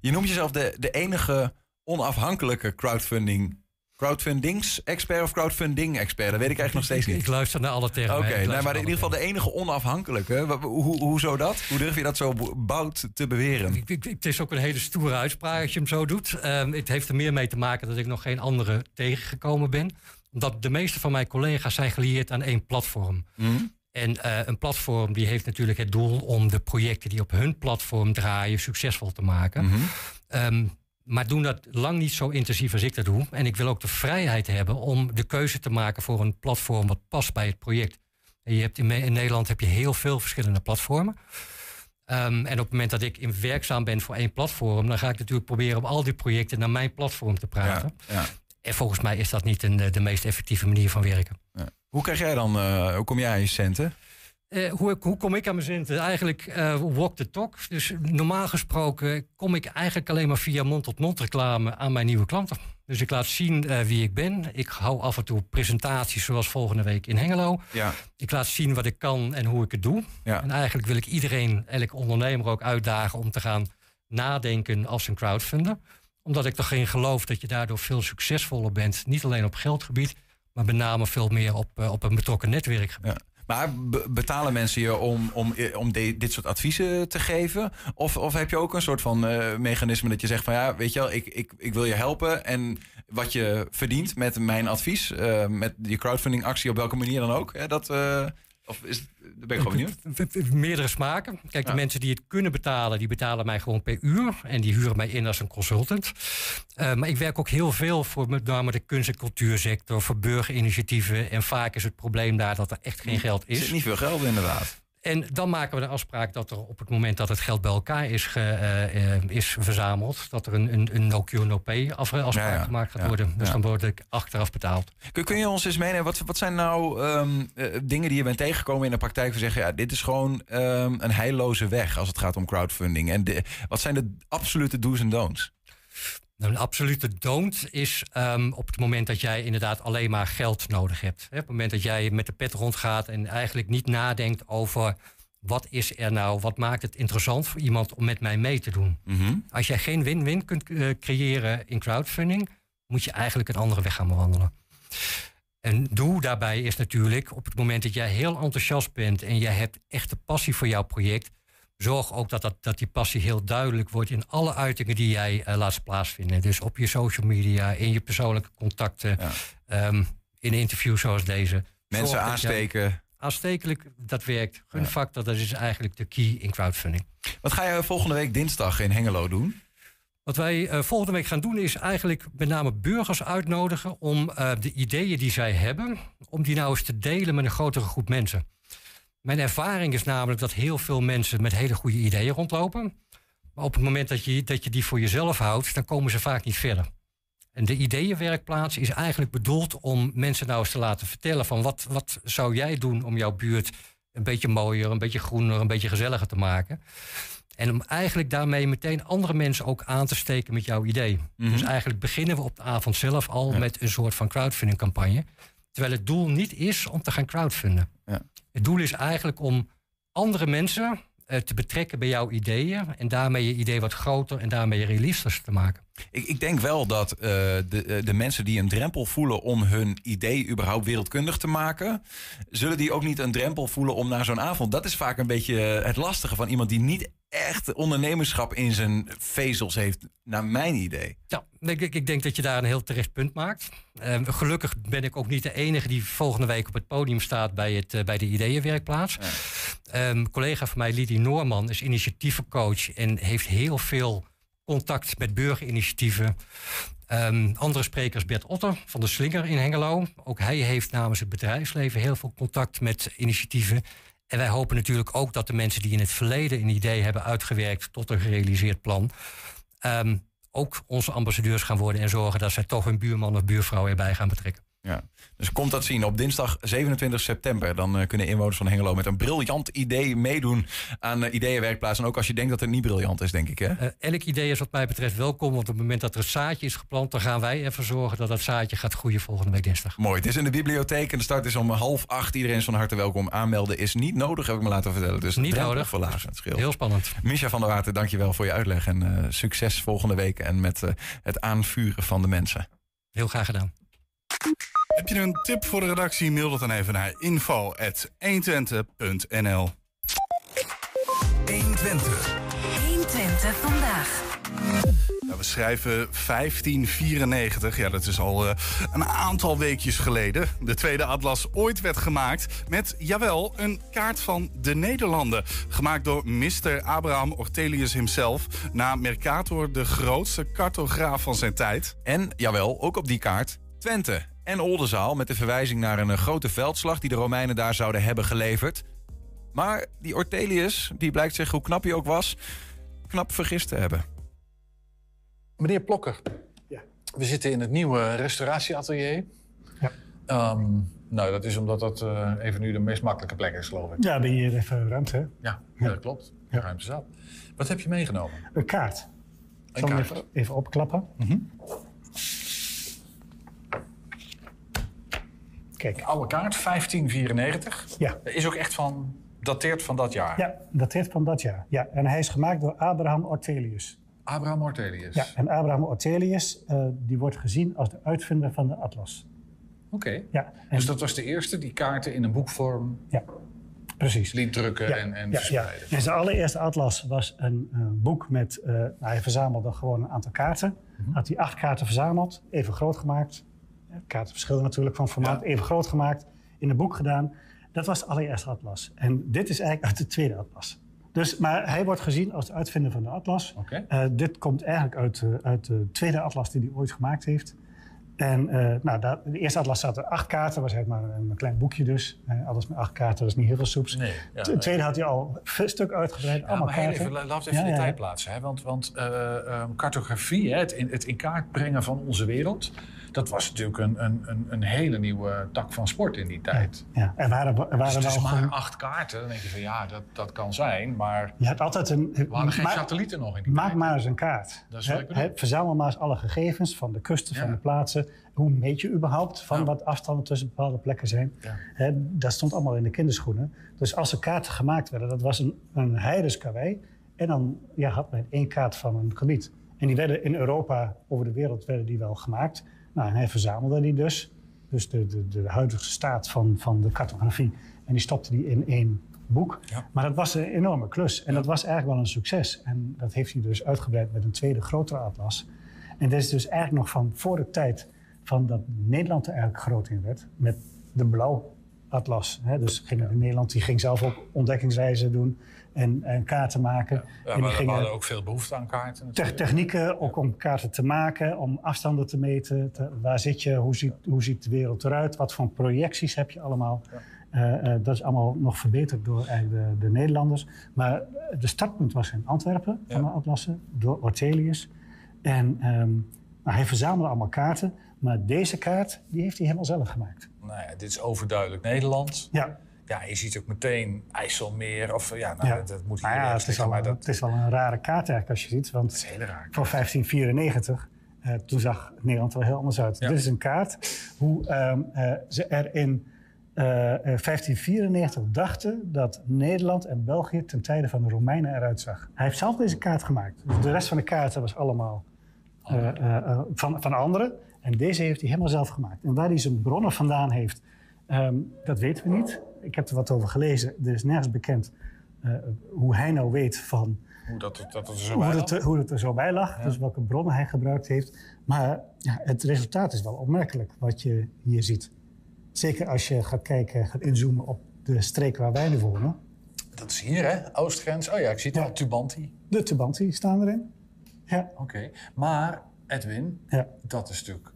Je noemt jezelf de, de enige onafhankelijke crowdfunding. Crowdfundings-expert of crowdfunding-expert? Dat weet ik eigenlijk nog steeds niet. Ik luister naar alle termen. Oké, maar in ieder geval de enige onafhankelijke. Wa- Hoe, hoezo dat? Hoe durf je dat zo bout te beweren? Ik- ik- Het is ook een hele stoere uitspraak als je hem zo doet. Ehm, het heeft er meer mee te maken dat ik nog geen andere tegengekomen ben. Omdat de meeste van mijn collega's zijn gelieerd aan één platform. En eh, een platform die heeft natuurlijk het doel om de projecten die op hun platform draaien succesvol te maken. Ehm, maar doen dat lang niet zo intensief als ik dat doe. En ik wil ook de vrijheid hebben om de keuze te maken voor een platform wat past bij het project. En je hebt in, Nederland heb je heel veel verschillende platformen. Ehm, en op het moment dat ik in werkzaam ben voor één platform, dan ga ik natuurlijk proberen om al die projecten naar mijn platform te praten. Ja. En volgens mij is dat niet een, de meest effectieve manier van werken. Hoe krijg jij dan, eh, hoe kom jij aan je centen? Eh, hoe, hoe kom ik aan mijn centen? Eigenlijk eh, walk the talk. Dus normaal gesproken kom ik eigenlijk alleen maar via mond-tot-mond reclame aan mijn nieuwe klanten. Dus ik laat zien eh, wie ik ben. Ik hou af en toe presentaties zoals volgende week in Hengelo. Ja. Ik laat zien wat ik kan en hoe ik het doe. Ja. En eigenlijk wil ik iedereen, elke ondernemer ook uitdagen om te gaan nadenken als een crowdfunder. Omdat ik toch geen geloof dat je daardoor veel succesvoller bent. Niet alleen op geldgebied, maar met name veel meer op, op een betrokken netwerkgebied. Maar be- betalen mensen je om, om, om de- dit soort adviezen te geven? Of, of heb je ook een soort van eh, mechanisme dat je zegt van ja, weet je wel, ik, ik, ik wil je helpen. En wat je verdient met mijn advies, eh, met je crowdfunding actie op welke manier dan ook. Dat, eh, of is, daar ben ik gewoon benieuwd. Meerdere smaken. Kijk, de Ja. mensen die het kunnen betalen, die betalen mij gewoon per uur. En die huren mij in als een consultant. Eh, maar ik werk ook heel veel voor met name de kunst- en cultuursector, voor burgerinitiatieven. En vaak is het probleem daar dat er echt geen geld Er is. zit niet veel geld inderdaad. En dan maken we de afspraak dat er op het moment dat het geld bij elkaar is, ge, eh, eh, is verzameld, dat er een, een, een no cure no pay af- afspraak Ja, ja. gemaakt gaat Ja, worden. Dus dan word ik achteraf betaald. Kun, kun je ons eens meenemen, wat, wat zijn nou ehm, eh, dingen die je bent tegengekomen in de praktijk? Van zeggen, ja, dit is gewoon ehm, een heilloze weg als het gaat om crowdfunding. En de- wat zijn de absolute do's en don'ts? Een absolute don't is ehm, op het moment dat jij inderdaad alleen maar geld nodig hebt. Op het moment dat jij met de pet rondgaat en eigenlijk niet nadenkt over wat is er nou, wat maakt het interessant voor iemand om met mij mee te doen. Als jij geen win-win kunt eh, creëren in crowdfunding, moet je eigenlijk een andere weg gaan bewandelen. En doe daarbij is natuurlijk op het moment dat jij heel enthousiast bent en jij hebt echte passie voor jouw project, zorg ook dat, dat, dat die passie heel duidelijk wordt in alle uitingen die jij eh, laat plaatsvinden. Dus op je social media, in je persoonlijke contacten, ehm, in interviews zoals deze. Mensen Zorg dat jij- aansteken. Aanstekelijk, dat werkt. Gunfactor, dat is eigenlijk de key in crowdfunding. Wat ga je volgende week dinsdag in Hengelo doen? Wat wij eh, volgende week gaan doen is eigenlijk met name burgers uitnodigen om eh, de ideeën die zij hebben, om die nou eens te delen met een grotere groep mensen. Mijn ervaring is namelijk dat heel veel mensen met hele goede ideeën rondlopen. Maar op het moment dat je, dat je die voor jezelf houdt, dan komen ze vaak niet verder. En de ideeënwerkplaats is eigenlijk bedoeld om mensen nou eens te laten vertellen van wat, wat zou jij doen om jouw buurt een beetje mooier, een beetje groener, een beetje gezelliger te maken. En om eigenlijk daarmee meteen andere mensen ook aan te steken met jouw idee. Dus eigenlijk beginnen we op de avond zelf al met een soort van crowdfunding campagne. Terwijl het doel niet is om te gaan crowdfunden. Het doel is eigenlijk om andere mensen eh, te betrekken bij jouw ideeën. En daarmee je idee wat groter en daarmee realistischer te maken. Ik, ik denk wel dat eh, de, eh, de mensen die een drempel voelen om hun idee überhaupt wereldkundig te maken, zullen die ook niet een drempel voelen om naar zo'n avond. Dat is vaak een beetje het lastige van iemand die niet echt ondernemerschap in zijn vezels heeft, naar mijn idee. Ja, ik, ik- denk dat je daar een heel terecht punt maakt. Eh, gelukkig ben ik ook niet de enige die volgende week op het podium staat bij, het, eh, bij de Ideeënwerkplaats. Ehm, Een collega van mij, Lidie Noorman, is initiatievencoach en heeft heel veel contact met burgerinitiatieven. Ehm, andere sprekers, Bert Otter van de Slinger in Hengelo. Ook hij heeft namens het bedrijfsleven heel veel contact met initiatieven. En wij hopen natuurlijk ook dat de mensen die in het verleden een idee hebben uitgewerkt tot een gerealiseerd plan, ehm, ook onze ambassadeurs gaan worden en zorgen dat zij toch hun buurman of buurvrouw erbij gaan betrekken. Ja. Dus komt dat zien op dinsdag 27 september. Dan eh, kunnen inwoners van Hengelo met een briljant idee meedoen aan uh, Ideeënwerkplaats. En ook als je denkt dat het niet briljant is, denk ik. Hè? Eh, elk idee is wat mij betreft welkom, want op het moment dat er een zaadje is geplant, dan gaan wij ervoor zorgen dat dat zaadje gaat groeien volgende week dinsdag. Mooi. Het is in de bibliotheek en de start is om half acht. Iedereen is van harte welkom. Aanmelden is niet nodig, heb ik me laten vertellen. Dus Niet nodig. verlagen, het scheelt. Heel spannend. Misha van der Water, dankjewel voor je uitleg. En succes volgende week en met het aanvuren van de mensen. Heel graag gedaan. Heb je een tip voor de redactie? Mail dat dan even naar info.120.nl 120. 120 vandaag. Ja, we schrijven 1594. Ja, dat is al eh, een aantal weekjes geleden. De tweede atlas ooit werd gemaakt met, jawel, een kaart van de Nederlanden. Gemaakt door Mr. Abraham Ortelius himself. Na Mercator de grootste cartograaf van zijn tijd. En, jawel, ook op die kaart Twente en Oldenzaal... met de verwijzing naar een eh, grote veldslag... die de Romeinen daar zouden hebben geleverd. Maar die Ortelius, die blijkt zich, hoe knap hij ook was... knap vergist te hebben. Meneer Plokker, we zitten in het nieuwe restauratieatelier. Ja. Ehm, nou, dat is omdat dat eh, even nu de meest makkelijke plek is, geloof ik. Ja, ben je even ruimte. hè? Ja, ja, dat klopt. Ruimte zat. Wat heb je meegenomen? Een kaart. Ik Een zal hem kaart. even, even opklappen. Kijk. Oude kaart, 1594. Ja. Is ook echt van, dateert van dat jaar. Ja, dateert van dat jaar. Ja, en hij is gemaakt door Abraham Ortelius. Abraham Ortelius. Ja, en Abraham Ortelius eh, die wordt gezien als de uitvinder van de atlas. Oké. Ja, Dus dat was de eerste die kaarten in een boekvorm Ja, precies. liet drukken Ja, en, en ja, verspreiden. ja. En zijn allereerste atlas was een eh, boek met... eh, nou, hij verzamelde gewoon een aantal kaarten. Mhm. Had hij acht kaarten verzameld, even groot gemaakt. Kaarten verschillen natuurlijk van formaat. Even groot gemaakt, in een boek gedaan. Dat was de allereerste atlas. En dit is eigenlijk uit de tweede atlas. Dus, maar hij wordt gezien als de uitvinder van de atlas. Eh, dit komt eigenlijk uit, uit de tweede atlas die hij ooit gemaakt heeft. En eh, nou, daar, de eerste atlas zaten acht kaarten, was eigenlijk maar een, een klein boekje dus. Eh, alles met acht kaarten, dat is niet heel veel soeps. Nee, ja, de tweede had hij al een stuk uitgebreid, Ja, allemaal maar kaarten. even, laten we even Ja, de ja. tijd plaatsen. Hè? Want, want eh, ehm, cartografie, hè, het, in, het in kaart brengen van onze wereld... dat was natuurlijk een, een, een, een hele nieuwe tak van sport in die tijd. Ja, er waren, er Dus waren is wel maar gewoon- acht kaarten. Dan denk je van ja, dat, dat kan zijn. Maar Je had altijd een. we hadden geen satellieten nog in die Maak tijd. maar eens een kaart. Dat is bedoel. hè, verzamel maar eens alle gegevens van de kusten, van de plaatsen. Hoe meet je überhaupt van wat afstanden tussen bepaalde plekken zijn? Ja. Dat stond allemaal in de kinderschoenen. Dus als er kaarten gemaakt werden, dat was een, een. En dan ja, had men één kaart van een gebied. En die werden in Europa, over de wereld, werden die wel gemaakt. Nou, en hij verzamelde die dus. Dus de, de, de huidige staat van, van de cartografie. En die stopte die in één boek. Maar dat was een enorme klus. En dat was eigenlijk wel een succes. En dat heeft hij dus uitgebreid met een tweede grotere atlas. En dat is dus eigenlijk nog van voor de tijd van dat Nederland er eigenlijk groot in werd. Met de blauwatlas. Hè? Dus ging Nederland die ging zelf ook ontdekkingsreizen doen en, en kaarten maken. Ja, en die maar we gingen hadden ook veel behoefte aan kaarten. te- natuurlijk. technieken ook om kaarten te maken, om afstanden te meten. te- waar zit je, hoe ziet, hoe ziet de wereld eruit, wat voor projecties heb je allemaal. Eh, eh, dat is allemaal nog verbeterd door eigenlijk de, de Nederlanders. Maar de startpunt was in Antwerpen van de atlassen, door Ortelius. En ehm, nou, hij verzamelde allemaal kaarten, maar deze kaart die heeft hij helemaal zelf gemaakt. Nou ja, dit is overduidelijk Nederland. Ja. Ja, je ziet ook meteen IJsselmeer. Of ja, nou, Ja. dat, dat moet hier Nou ja, het is, liggen, wel, maar dat, het is wel een rare kaart eigenlijk als je ziet. Want is heel raar. Voor 1594, eh, toen zag Nederland er wel heel anders uit. Dit is een kaart hoe ehm, eh, ze er in eh, eh, 1594 dachten dat Nederland en België ten tijde van de Romeinen eruit zag. Hij heeft zelf deze kaart gemaakt. Dus de rest van de kaarten was allemaal eh, van, van anderen. En deze heeft hij helemaal zelf gemaakt. En waar hij zijn bronnen vandaan heeft, ehm, dat weten we niet. Ik heb er wat over gelezen. Er is nergens bekend eh, hoe hij nou weet van hoe dat, dat het er zo hoe bij het, lag. er- hoe het er zo bij lag. Dus welke bronnen hij gebruikt heeft. Maar ja, het resultaat is wel opmerkelijk wat je hier ziet. Zeker als je gaat kijken, gaat inzoomen op de streek waar wij nu wonen. Dat is hier, hè? Oostgrens. Oh ja, ik zie het al. Tubanti. De Tubanti staan erin. Ja. Oké. Maar, Edwin, Ja. dat is natuurlijk...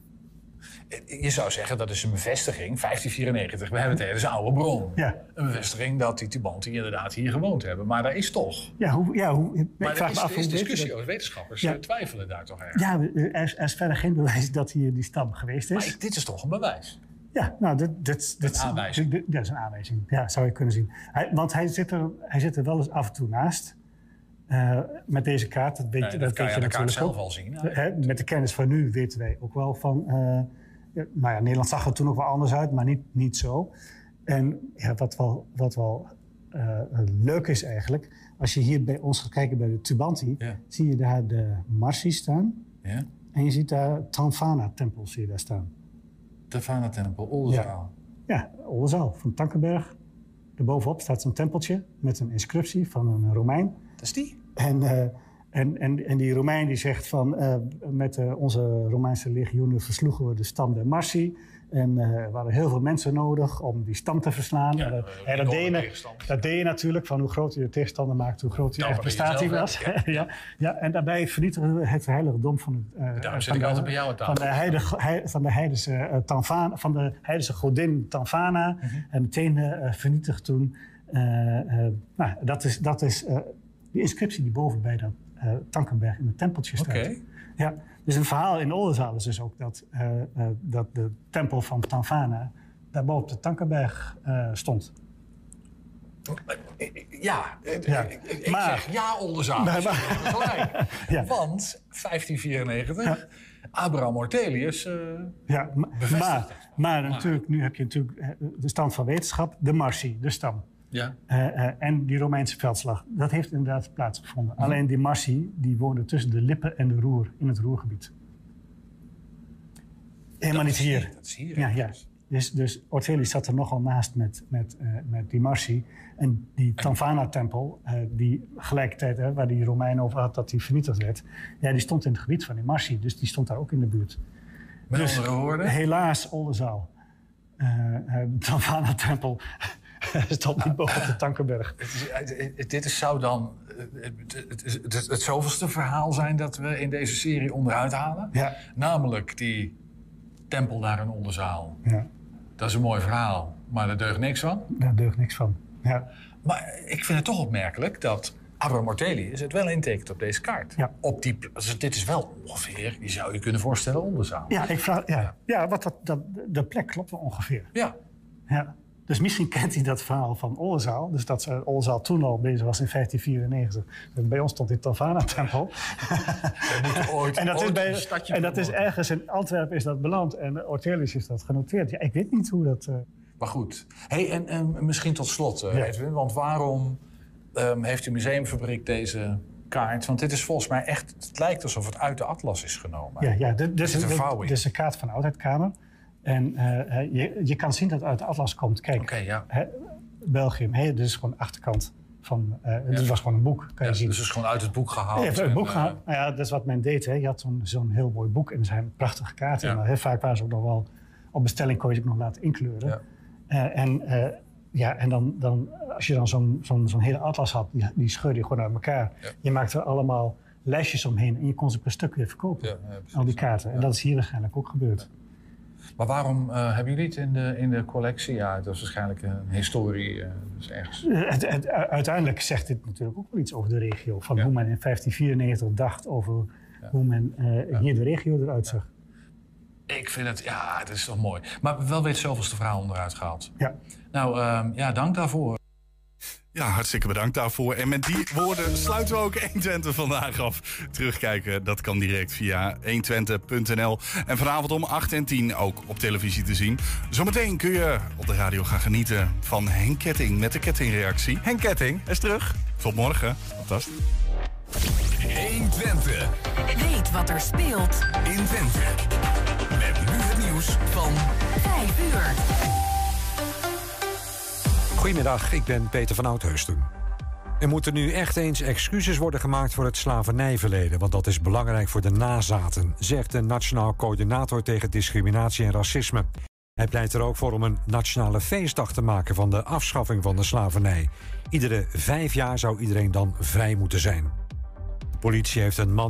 Je zou zeggen, dat is een bevestiging. 1594, we hebben het dat is een oude bron. Ja. Een bevestiging dat die Tubanti inderdaad hier gewoond hebben. Maar daar is toch... Ja, hoe, ja, hoe, ik Maar vraag er me is, af er is hoe discussie dat? over. Wetenschappers Ja. eh, twijfelen daar toch erg. Ja, er is, er is verder geen bewijs dat hier die stam geweest is. Maar ik- dit is toch een bewijs? Ja, nou, Een aanwijzing. dit- dat is een aanwijzing. Ja, zou je kunnen zien. Hij, want hij zit, er, hij zit er wel eens af en toe naast. Eh, met deze kaart, dat weet, Nee, dat dat kan weet je je aan de kaart natuurlijk zelf ook. al zien, met de kennis van nu weten wij ook wel van... eh, nou ja, Nederland zag er toen ook wel anders uit, maar niet, niet zo. En ja, wat wel, wat wel eh, leuk is eigenlijk... als je hier bij ons gaat kijken bij de Tubanti... zie je daar de Marsi staan. Ja. En je ziet daar Tanfana-tempels zie je daar staan. Tafana-tempel, Oldenzaal. Ja, Oldenzaal van Tankenberg. Daarbovenop staat zo'n tempeltje met een inscriptie van een Romein. Dat is die? En, eh, en, en, en die Romein die zegt van... eh, met eh, onze Romeinse legioenen versloegen we de stam der Marsi. En eh, er waren heel veel mensen nodig om die stam te verslaan. En dat- en dat, deed je, dat deed je natuurlijk van hoe groot je de tegenstander maakt... hoe groot je ben je prestatie was. (laughs) ja. Ja, en daarbij vernietigen we het heiligdom van, het, Daarom zit van, ik de, altijd bij jou aan tafel. van de, heilige, van de heidense, Tanfana, van de heidense godin Tanfana. Mhm. En meteen vernietigd toen. Nou, dat is, dat is die inscriptie die boven bij dat eh, Tankenberg in het tempeltje staat. Ja, dus een verhaal in Oldenzaal is dus ook dat, eh, eh, dat de tempel van Tanfana daarboven op de Tankenberg eh, stond. Ja, Ja. ik, ik- Maar- zeg ja, Oldenzaal. Maar-. (laughs) Ja. Want 1594, Abraham Ortelius... eh, Ja, maar, maar natuurlijk, nu heb je natuurlijk de stand van wetenschap, de Marsi, de stam. Ja. Eh, eh, en die Romeinse veldslag. Dat heeft inderdaad plaatsgevonden. Mhm. Alleen die Marsi, die woonde tussen de Lippen en de Roer, in het Roergebied. Helemaal Dat niet hier. hier, dat is hier Ja, ja. Dus, dus Ortelis zat er nogal naast met, met, eh, met die Marci. En die Tanvana-tempel, eh, die gelijkertijd, hè, waar die Romein over had dat die vernietigd werd, ja, die stond in het gebied van die Marci. Dus die stond daar ook in de buurt. Met dus, andere woorden? Helaas, Oldenzaal. Uh, de Tanvana-tempel (laughs) stond niet boven de Tankenberg. Het is, dit is, zou dan het, het, het, het, het zoveelste verhaal zijn dat we in deze serie onderuit halen. Ja. Namelijk die tempel daar in Onderzaal. Ja. Dat is een mooi verhaal, maar daar deugt niks van. Daar deugt niks van. Ja. Maar ik vind het toch opmerkelijk dat Abraham Mortelius het wel intekent op deze kaart. Ja. Op die, dus dit is wel ongeveer, je zou je kunnen voorstellen, Onderzaal. Ja, ik vraag, ja. ja wat dat, dat, de plek klopt wel ongeveer. Ja. ja. Dus misschien kent hij dat verhaal van Oldenzaal. Dus dat ze- Oldenzaal toen al bezig was in 1594. Dus bij ons stond die Tanvana-tempel. ooit- (laughs) en dat, is, ooit bij, een stadje en dat is ergens in Antwerpen is dat beland. En Ortelius is dat genoteerd. Ja, ik weet niet hoe dat... eh, Maar goed. Hey, en, en misschien tot slot, Ja. Edwin. Want waarom ehm, heeft de museumfabriek deze kaart? Want dit is volgens mij echt... Het lijkt alsof het uit de atlas is genomen. Ja, ja dit, dit, is, dit, dit is een kaart van de Oudheidkamer. En eh, eh, je, je kan zien dat het uit de atlas komt. Kijk, hè, Belgium, hè, dit is gewoon de achterkant van... eh Dit was gewoon een boek, kan je zien. Dus het is gewoon uit het boek gehaald. Ja, het boek eh, gehaald. Nou ja, dat is wat men deed. Hè. Je had zo'n zo'n heel mooi boek en er zijn prachtige kaarten. Ja. Maar heel vaak waren ze ook nog wel... Op bestelling kon je ze ook nog laten inkleuren. En ja, en dan, dan, als je dan zo'n zo'n zo'n hele atlas had, die, die scheurde je gewoon uit elkaar. Je maakte er allemaal lijstjes omheen en je kon ze per stuk weer verkopen. Ja, ja, al die kaarten. En dat is hier waarschijnlijk ook gebeurd. Maar waarom eh, hebben jullie het in de, in de collectie? Ja, dat is waarschijnlijk een historie. eh, dus ergens. Eh, Het, het- uiteindelijk zegt dit natuurlijk ook wel iets over de regio. Van hoe men in 1594 dacht over hoe men hier de regio eruit zag. Ik vind het, ja, het is toch mooi. Maar wel weer het zoveelste verhaal onderuit gehaald. Ja. Nou, ehm, ja, dank daarvoor. Ja, hartstikke bedankt daarvoor. En met die woorden sluiten we ook (laughs) 120 vandaag af. Terugkijken, dat kan direct via 120.nl. En vanavond om 8 en 10 ook op televisie te zien. Zometeen kun je op de radio gaan genieten van Henk Ketting met de kettingreactie. Henk Ketting is terug. Tot morgen. Fantastisch. 120. Weet wat er speelt in Twente. Met nu het nieuws van 5 uur. Goedemiddag, ik ben Peter van Oudheusden. Er moeten nu echt eens excuses worden gemaakt voor het slavernijverleden... want dat is belangrijk voor de nazaten... zegt de Nationaal Coördinator tegen Discriminatie en Racisme. Hij pleit er ook voor om een nationale feestdag te maken... van de afschaffing van de slavernij. Iedere vijf jaar zou iedereen dan vrij moeten zijn. De politie heeft een man...